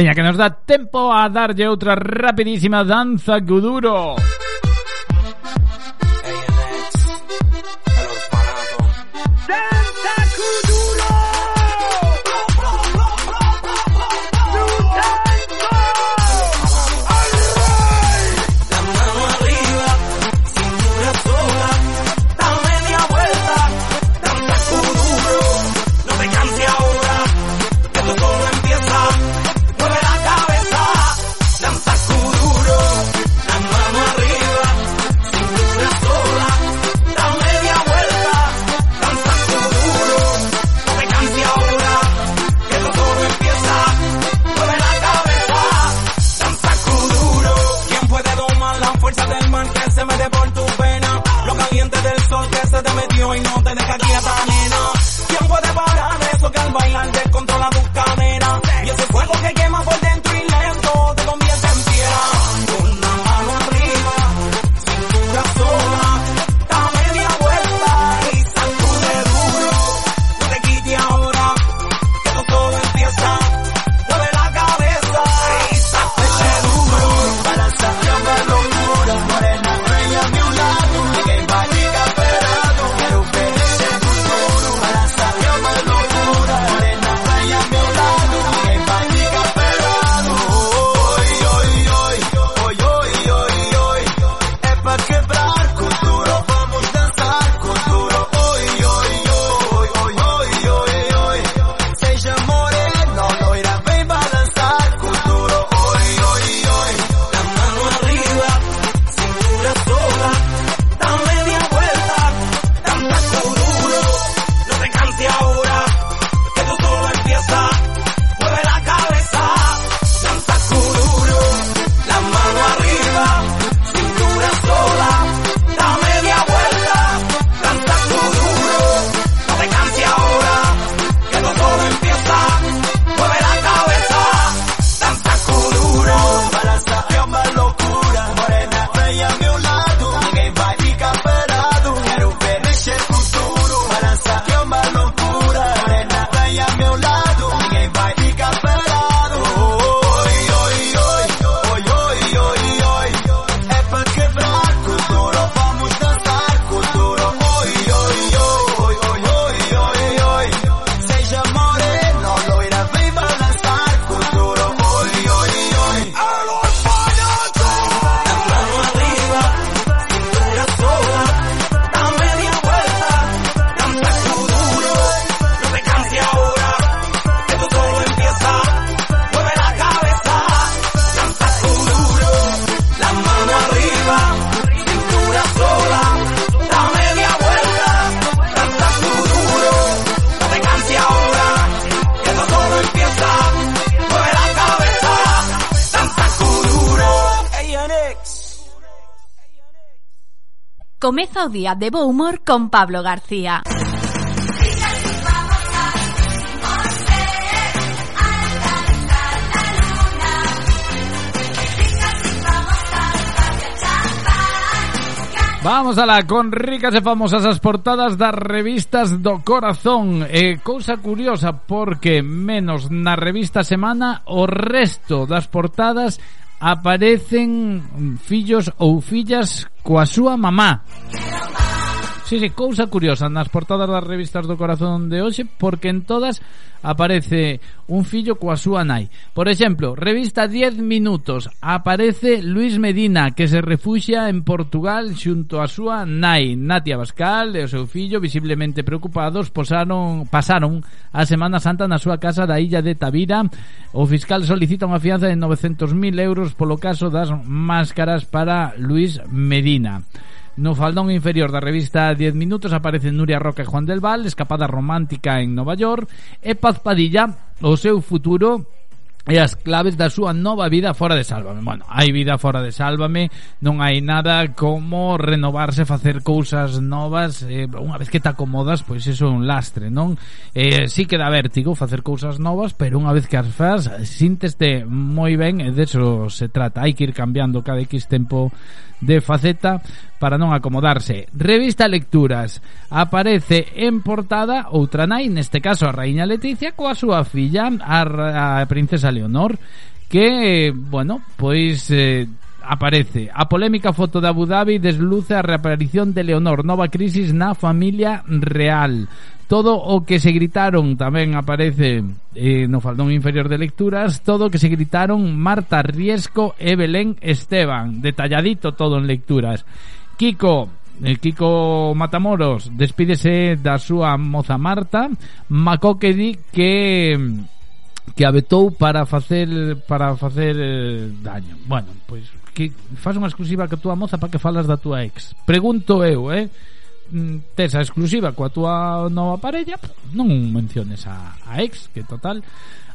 Veña, que nos da tiempo a darlle otra rapidísima danza Guduro. joven no te deja quieta. día de bo humor con Pablo García. Vamos a la con ricas e famosas as portadas das revistas do corazón eh, E cousa curiosa porque menos na revista Semana o resto das portadas aparecen fillos ou fillas coa súa mamá. Sí, sí, cousa curiosa nas portadas das revistas do corazón de hoxe porque en todas aparece un fillo coa súa nai. Por exemplo, revista 10 minutos aparece Luis Medina que se refuxia en Portugal xunto á súa nai. Natia Bascal e o seu fillo visiblemente preocupados posaron, pasaron a Semana Santa na súa casa da illa de Tavira. O fiscal solicita unha fianza de 900.000 euros polo caso das máscaras para Luis Medina. No faldón inferior da revista 10 minutos aparecen Nuria Roca e Juan del Val, escapada romántica en Nova York, e Paz Padilla, o seu futuro e as claves da súa nova vida fora de Sálvame. Bueno, hai vida fora de Sálvame, non hai nada como renovarse, facer cousas novas, eh, unha vez que te acomodas, pois iso é un lastre, non? Eh, sí que dá vértigo facer cousas novas, pero unha vez que as faz, sínteste moi ben, e de eso se trata. Hai que ir cambiando cada X tempo de faceta, para non acomodarse. Revista Lecturas. Aparece en portada outra nai, neste caso a Raíña Leticia, coa súa filla, a, a princesa Leonor, que, bueno, pois... Eh, aparece. A polémica foto de Abu Dhabi desluce a reaparición de Leonor, nova crisis na familia real. Todo o que se gritaron tamén aparece eh, no faldón inferior de lecturas, todo o que se gritaron Marta Riesco e Belén Esteban, detalladito todo en lecturas. Kiko eh, Kiko Matamoros despídese da súa moza Marta Macoque di que que abetou para facer para facer eh, daño. Bueno, pois que faz unha exclusiva que a túa moza para que falas da túa ex. Pregunto eu, eh? Mm, tes a exclusiva coa túa nova parella Non menciones a, a ex Que total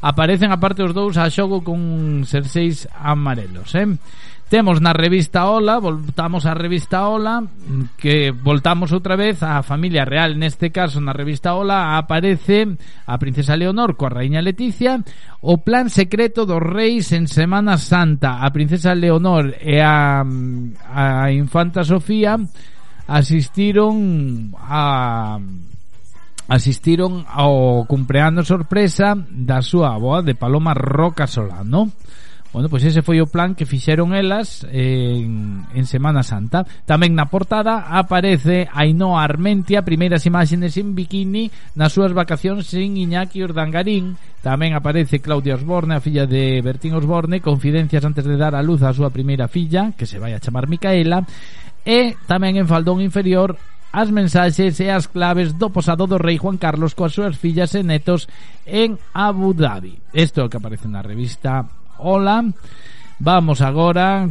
Aparecen aparte os dous a xogo con serseis amarelos eh? Temos na revista Ola, voltamos á revista Ola, que voltamos outra vez á familia real. Neste caso, na revista Ola aparece a princesa Leonor coa raíña Leticia, o plan secreto dos reis en Semana Santa. A princesa Leonor e a, a infanta Sofía asistiron a asistiron ao cumpleaños sorpresa da súa aboa de Paloma Roca Solano. Bueno, pois ese foi o plan que fixeron elas en, en Semana Santa. Tamén na portada aparece Ainhoa Armentia, primeiras imaxes en bikini nas súas vacacións sin Iñaki Urdangarín. Tamén aparece Claudia Osborne, a filla de Bertín Osborne, confidencias antes de dar a luz a súa primeira filla, que se vai a chamar Micaela. E tamén en Faldón Inferior as mensaxes e as claves do posado do rei Juan Carlos coas súas fillas e netos en Abu Dhabi. Isto é o que aparece na revista Ola. Vamos agora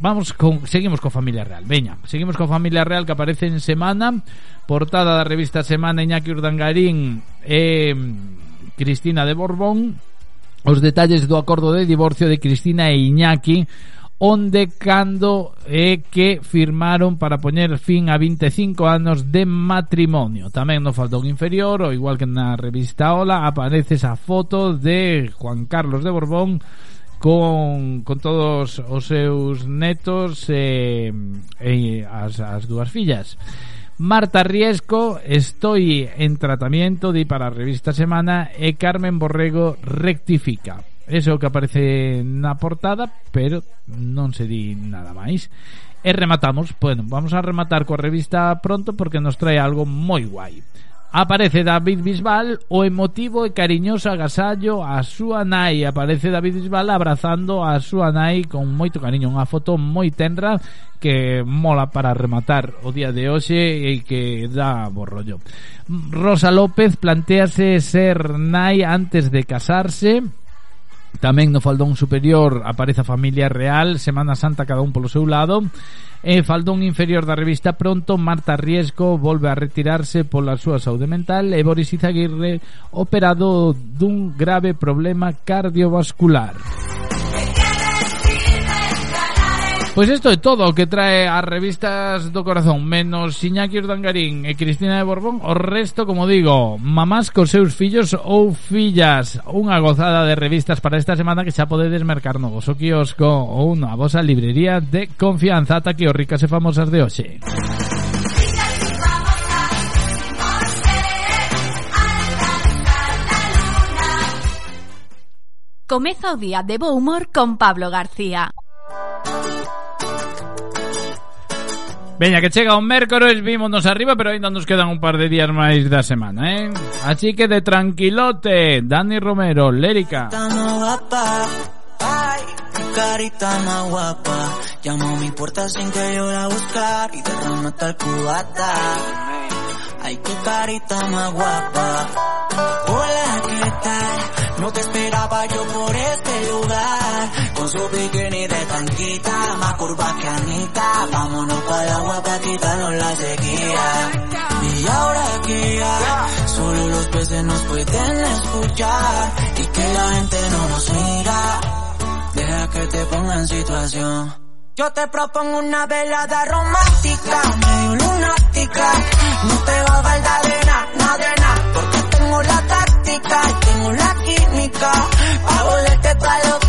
Vamos con, seguimos con Familia Real Veña, seguimos con Familia Real que aparece en Semana Portada da revista Semana Iñaki Urdangarín e mm, Cristina de Borbón Os detalles do acordo de divorcio de Cristina e Iñaki onde cando é que firmaron para poñer fin a 25 anos de matrimonio. Tamén no faldón inferior, ou igual que na revista Ola, aparece esa foto de Juan Carlos de Borbón con, con todos os seus netos e, e as, as dúas fillas. Marta Riesco, estoy en tratamiento de para a revista Semana e Carmen Borrego rectifica. Eso é o que aparece na portada, pero non se di nada máis. E eh, rematamos, bueno, vamos a rematar coa revista pronto porque nos trae algo moi guai. Aparece David Bisbal o emotivo e cariñoso agasallo a súa nai. Aparece David Bisbal abrazando a súa nai con moito cariño. Unha foto moi tenra que mola para rematar o día de hoxe e que dá bo rollo. Rosa López plantease ser nai antes de casarse Tamén no faldón superior aparece a familia real, Semana Santa cada un polo seu lado. E faldón inferior da revista Pronto, Marta Riesco volve a retirarse pola súa saúde mental e Boris Izaguirre operado dun grave problema cardiovascular. Pois isto é todo o que trae as revistas do corazón Menos Iñaki Urdangarín e Cristina de Borbón. O resto, como digo, mamás cos seus fillos ou fillas. Unha gozada de revistas para esta semana que xa podedes mercar no vosso kiosco Ou na vosa librería de confianza. Ata que os ricas e famosas de hoxe. Comeza o día de bo humor con Pablo García. Veña, que chega o mércores, vímonos arriba, pero ainda nos quedan un par de días máis da semana, eh? Así que de tranquilote, Dani Romero, Lérica. Ay, qué carita más guapa. Llamó a mi puerta sin que yo la buscar y derramó hasta el cubata. Ay, qué carita más guapa. Hola, ¿qué tal? No te esperaba yo por este lugar. Su bikini de tanquita, más curva que Anita. Vámonos para el agua para quitarnos la sequía. Y ahora ya solo los peces nos pueden escuchar y que la gente no nos mira. Deja que te ponga en situación. Yo te propongo una velada romántica, medio lunática. No te va a faltar de nada, nada porque tengo la táctica tengo la química. Pa' volverte loca,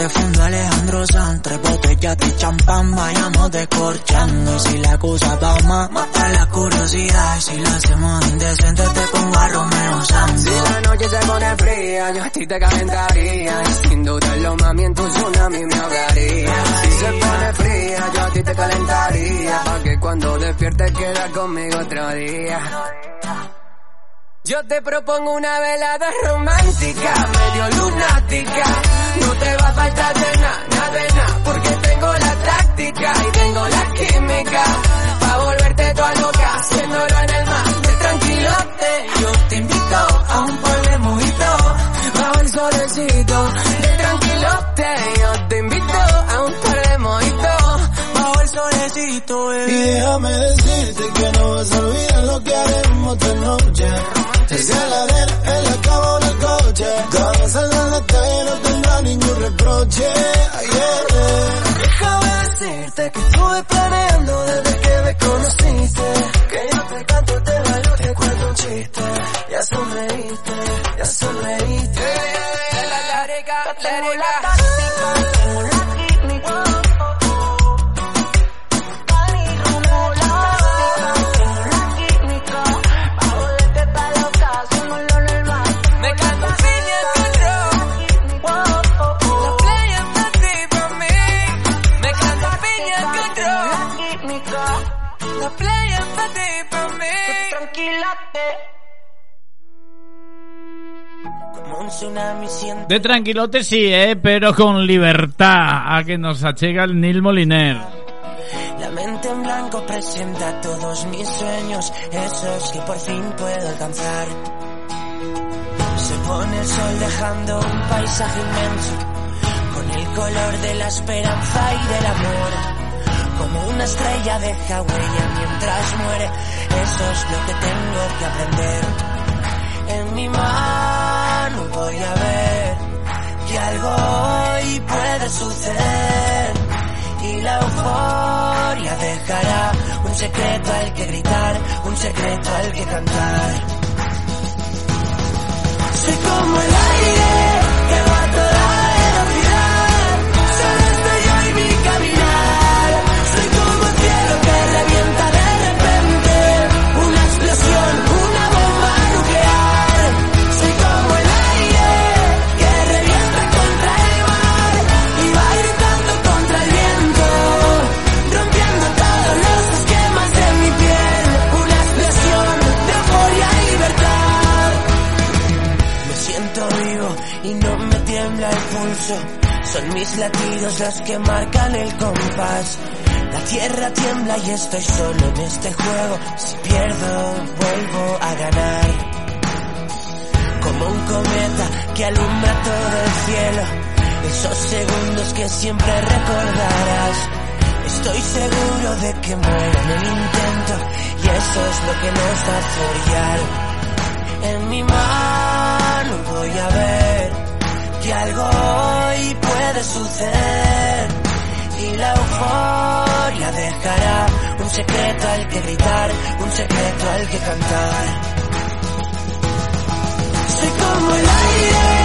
de fondo Alejandro Sanz, tres botellas de champán, vayamos descorchando. Si la cosa va más, mata la curiosidad. Si la hacemos indecente, te pongo a Romeo Sanz. Si la noche se pone fría, yo a ti te calentaría. Y sin dudarlo, mami, en tu tsunami me ahogaría. Si se pone fría, yo a ti te calentaría. Pa' que cuando despiertes quedas conmigo otro día. Yo te propongo una velada romántica, medio lunática. No te va a faltar de nada, nada de nada, porque tengo la táctica y tengo la química. Pa' volverte toda loca, haciéndolo en el mar. De tranquilote, Yo te invito a un par de mojitos, bajo el solecito. De tranquilote, yo te invito a un par de mojitos. bajo el solecito, Y eh. déjame decirte que no vas a olvidar lo que haremos esta noche. Desde la arena, en la cama o en el coche. Cuando salga a la calle no tendrá ningún reproche. Yeah. Déjame decirte que estuve planeando desde que me conociste. Que yo te canto, te bailo, te cuento un chiste. Ya sonreíste, ya sonreíste. La táctica, De tranquilote sí, eh, pero con libertad, a que nos achega el Nil Moliner. La mente en blanco presenta todos mis sueños, esos que por fin puedo alcanzar. Se pone el sol dejando un paisaje inmenso, con el color de la esperanza y del amor. Como una estrella deja huella mientras muere, eso es lo que tengo que aprender. En mi mano voy a ver que algo hoy puede suceder y la euforia dejará un secreto al que gritar, un secreto al que cantar. Soy como el aire Son mis latidos los que marcan el compás. La tierra tiembla y estoy solo en este juego. Si pierdo, vuelvo a ganar. Como un cometa que alumbra todo el cielo. Esos segundos que siempre recordarás. Estoy seguro de que muero en el intento. Y eso es lo que nos hace brillar. En mi mano voy a ver algo hoy puede suceder y la euforia dejará un secreto al que gritar, un secreto al que cantar. Soy como el aire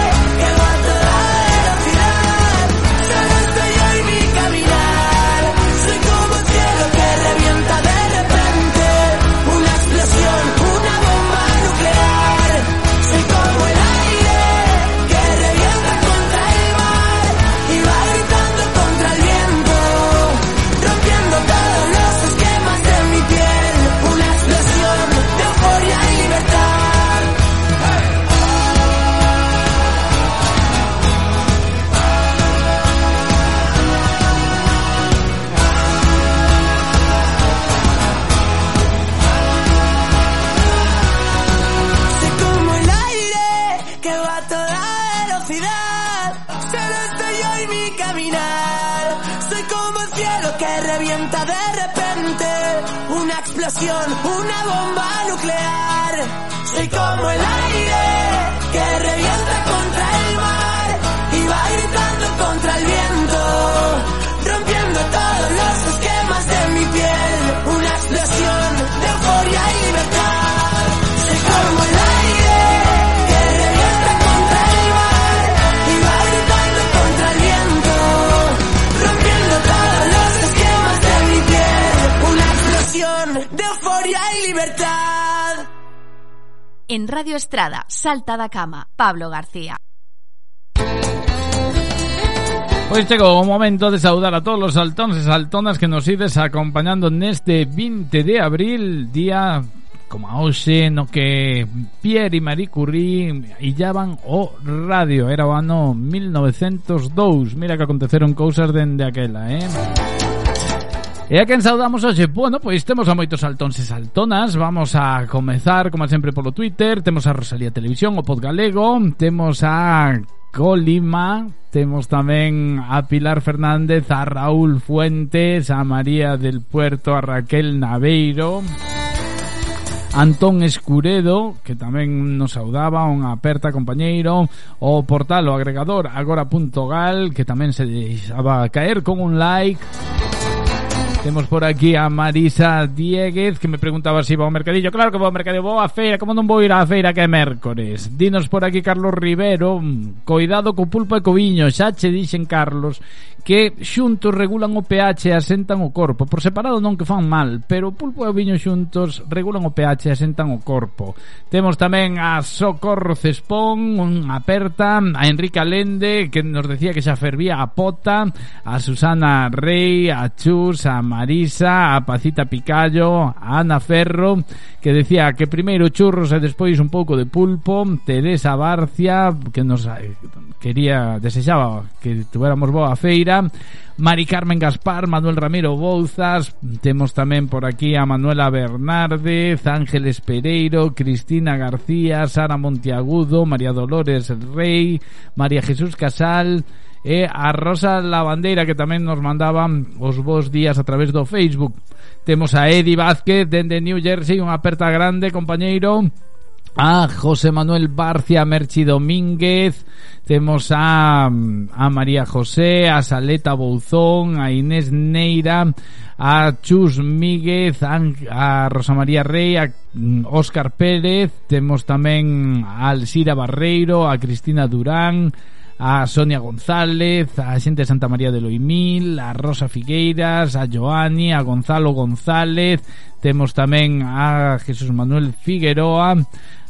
Salta da cama, Pablo García. Pois chegou o momento de saudar a todos os saltóns e saltonas que nos ides acompañando neste 20 de abril, día como a hoxe no que Pierre e Marie Curie illaban o radio. Era o ano 1902. Mira que aconteceron cousas dende aquela, eh? E a quen saudamos hoxe? Bueno, pois temos a moitos saltóns e saltonas Vamos a comezar, como sempre, polo Twitter Temos a Rosalía Televisión, o Pod Galego Temos a Colima Temos tamén a Pilar Fernández, a Raúl Fuentes A María del Puerto, a Raquel Naveiro Antón Escuredo, que tamén nos saudaba, un aperta compañeiro, o portal o agregador agora.gal, que tamén se deixaba caer con un like. Temos por aquí a Marisa Dieguez que me preguntaba se si iba ao mercadillo. Claro que vou ao mercadillo, vou á feira, como non vou ir á feira que é mércores? Dinos por aquí Carlos Rivero, mm, coidado co pulpo e co viño, xa che dixen Carlos que xuntos regulan o pH e asentan o corpo. Por separado non que fan mal, pero o pulpo e o viño xuntos regulan o pH e asentan o corpo. Temos tamén a Socorro Cespón, unha aperta, a Enrique Alende, que nos decía que xa fervía a Pota, a Susana Rey, a Chus, a Marisa, a Pacita Picallo, a Ana Ferro, que decía que primeiro churros e despois un pouco de pulpo, Teresa Barcia, que nos eh, quería, desexaba que tuéramos boa feira, Mari Carmen Gaspar, Manuel Ramiro Bouzas, temos tamén por aquí a Manuela Bernárdez, Ángeles Pereiro, Cristina García, Sara Montiagudo, María Dolores Rey, María Jesús Casal, e a Rosa Lavandeira que tamén nos mandaban os vos días a través do Facebook. Temos a Edi Vázquez dende New Jersey, unha aperta grande, compañeiro. A José Manuel Barcia Merchi Domínguez. Temos a, a María José A Saleta Bouzón A Inés Neira A Chus Míguez A, Rosa María Rey A Óscar Pérez. Temos tamén a Alcira Barreiro A Cristina Durán a Sonia González, a xente de Santa María de Loimil, a Rosa Figueiras, a Joani, a Gonzalo González, temos tamén a Jesús Manuel Figueroa,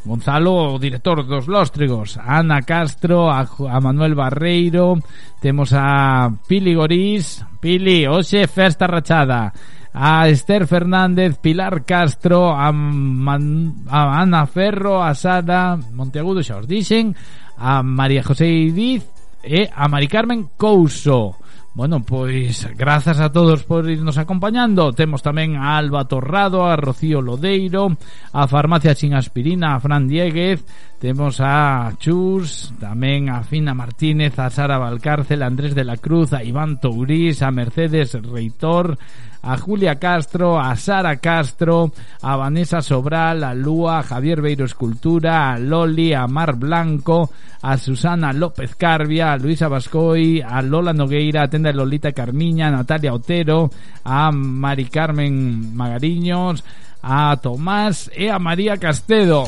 Gonzalo, o director dos Lóstrigos, a Ana Castro, a, a Manuel Barreiro, temos a Pili Gorís, Pili, hoxe festa rachada, a Esther Fernández, Pilar Castro, a, Man, a Ana Ferro, a Sada Monteagudo, xa os dixen, a María José Idiz e a Mari Carmen Couso. Bueno, pois grazas a todos por irnos acompañando. Temos tamén a Alba Torrado, a Rocío Lodeiro A Farmacia Sin Aspirina, a Fran Dieguez temos a Chus, tamén a Fina Martínez, a Sara Valcárcel, a Andrés de la Cruz, a Iván Tourís, a Mercedes Reitor, a Julia Castro, a Sara Castro, a Vanessa Sobral, a Lúa, a Javier Beiro Escultura, a Loli, a Mar Blanco, a Susana López Carbia, a Luisa Bascoy, a Lola Nogueira, a Tenda Lolita Carmiña, a Natalia Otero, a Mari Carmen Magariños, a Tomás e a María Castedo.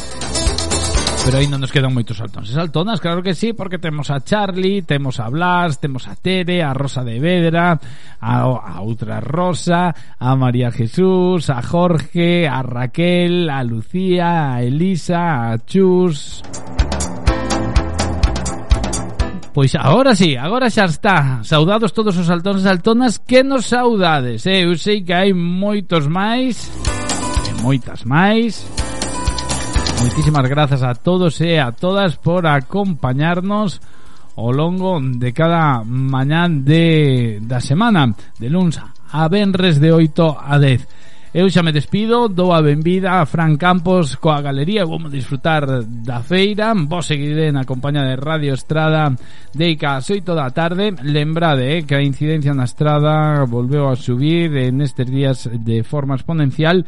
Pero aí non nos quedan moitos saltóns e saltonas, claro que sí, porque temos a Charlie, temos a Blas, temos a Tere, a Rosa de Vedra, a, a Rosa, a María Jesús, a Jorge, a Raquel, a Lucía, a Elisa, a Chus... Pois agora sí, agora xa está. Saudados todos os saltóns e saltonas Que nos saudades, eh? Eu que hai moitos máis E moitas Moitísimas grazas a todos e a todas por acompañarnos ao longo de cada mañán de, da semana, de luns a venres de 8 a 10. Eu xa me despido, dou a benvida a Fran Campos coa galería, vamos disfrutar da feira, vos seguiré na compañía de Radio Estrada deica as 8 da tarde, lembrade eh, que a incidencia na estrada volveu a subir en estes días de forma exponencial e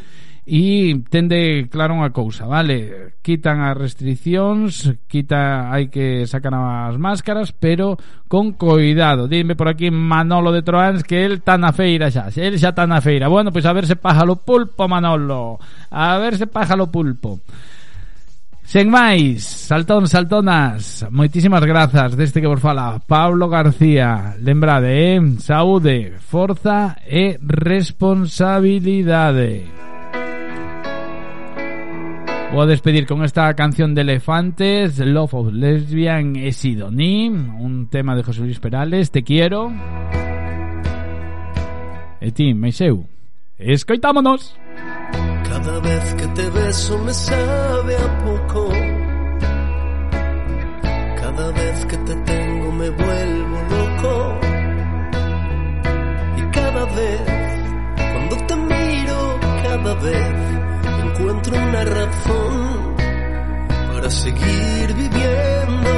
E tende claro unha cousa, vale? Quitan as restriccións, quita hai que sacar as máscaras, pero con coidado. Dime por aquí Manolo de Troans que el está na feira xa, el xa está na feira. Bueno, pois pues a paja pájalo pulpo, Manolo. A ver se paja pájalo pulpo. Sen máis, saltón, saltonas, moitísimas grazas deste que vos fala Pablo García. Lembrade, eh? Saúde, forza e responsabilidade. Voy a despedir con esta canción de Elefantes, Love of Lesbian Sidoní, un tema de José Luis Perales, Te quiero. E ti, Meixeu, escoitámonos. Cada vez que te beso me sabe a poco. Cada vez que te tengo me vuelvo loco. Y cada vez, cuando te miro, cada vez encuentro una razón para seguir viviendo.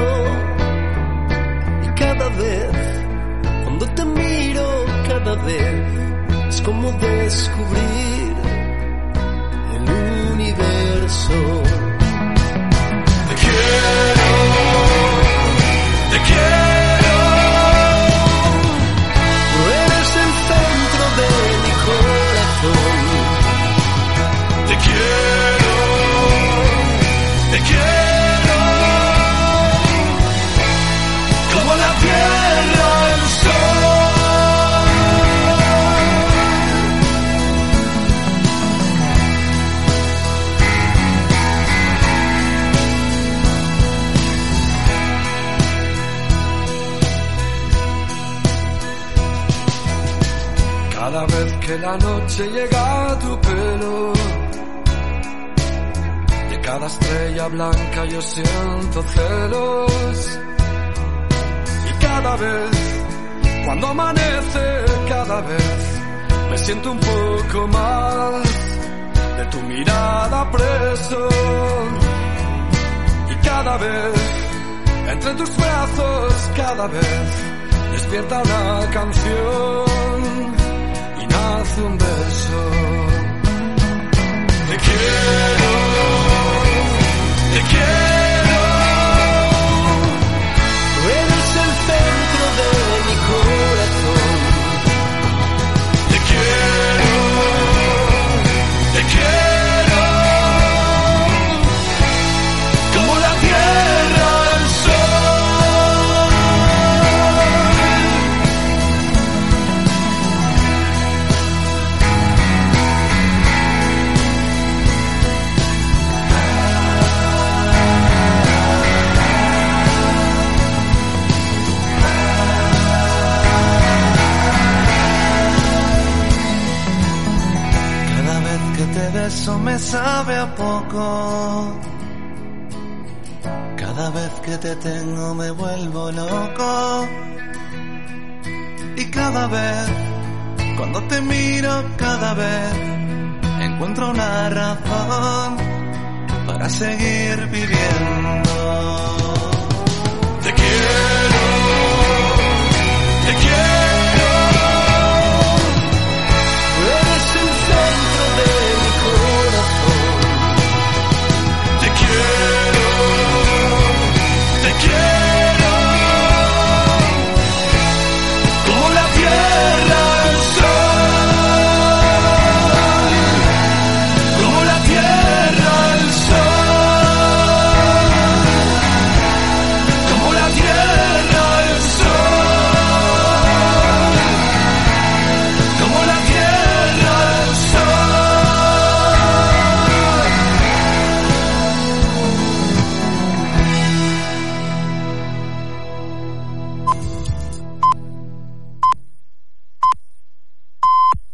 Y cada vez, cuando te miro, cada vez es como descubrir el universo. Cada vez que la noche llega a tu pelo, de cada estrella blanca yo siento celos. Y cada vez, cuando amanece, cada vez me siento un poco más de tu mirada preso. Y cada vez, entre tus brazos, cada vez despierta una canción y nace un beso. Te quiero, te quiero. Eres el centro de mi corazón. Te quiero, eso me sabe a poco. Cada vez que te tengo me vuelvo loco. Y cada vez, cuando te miro, cada vez encuentro una razón para seguir viviendo. Te quiero.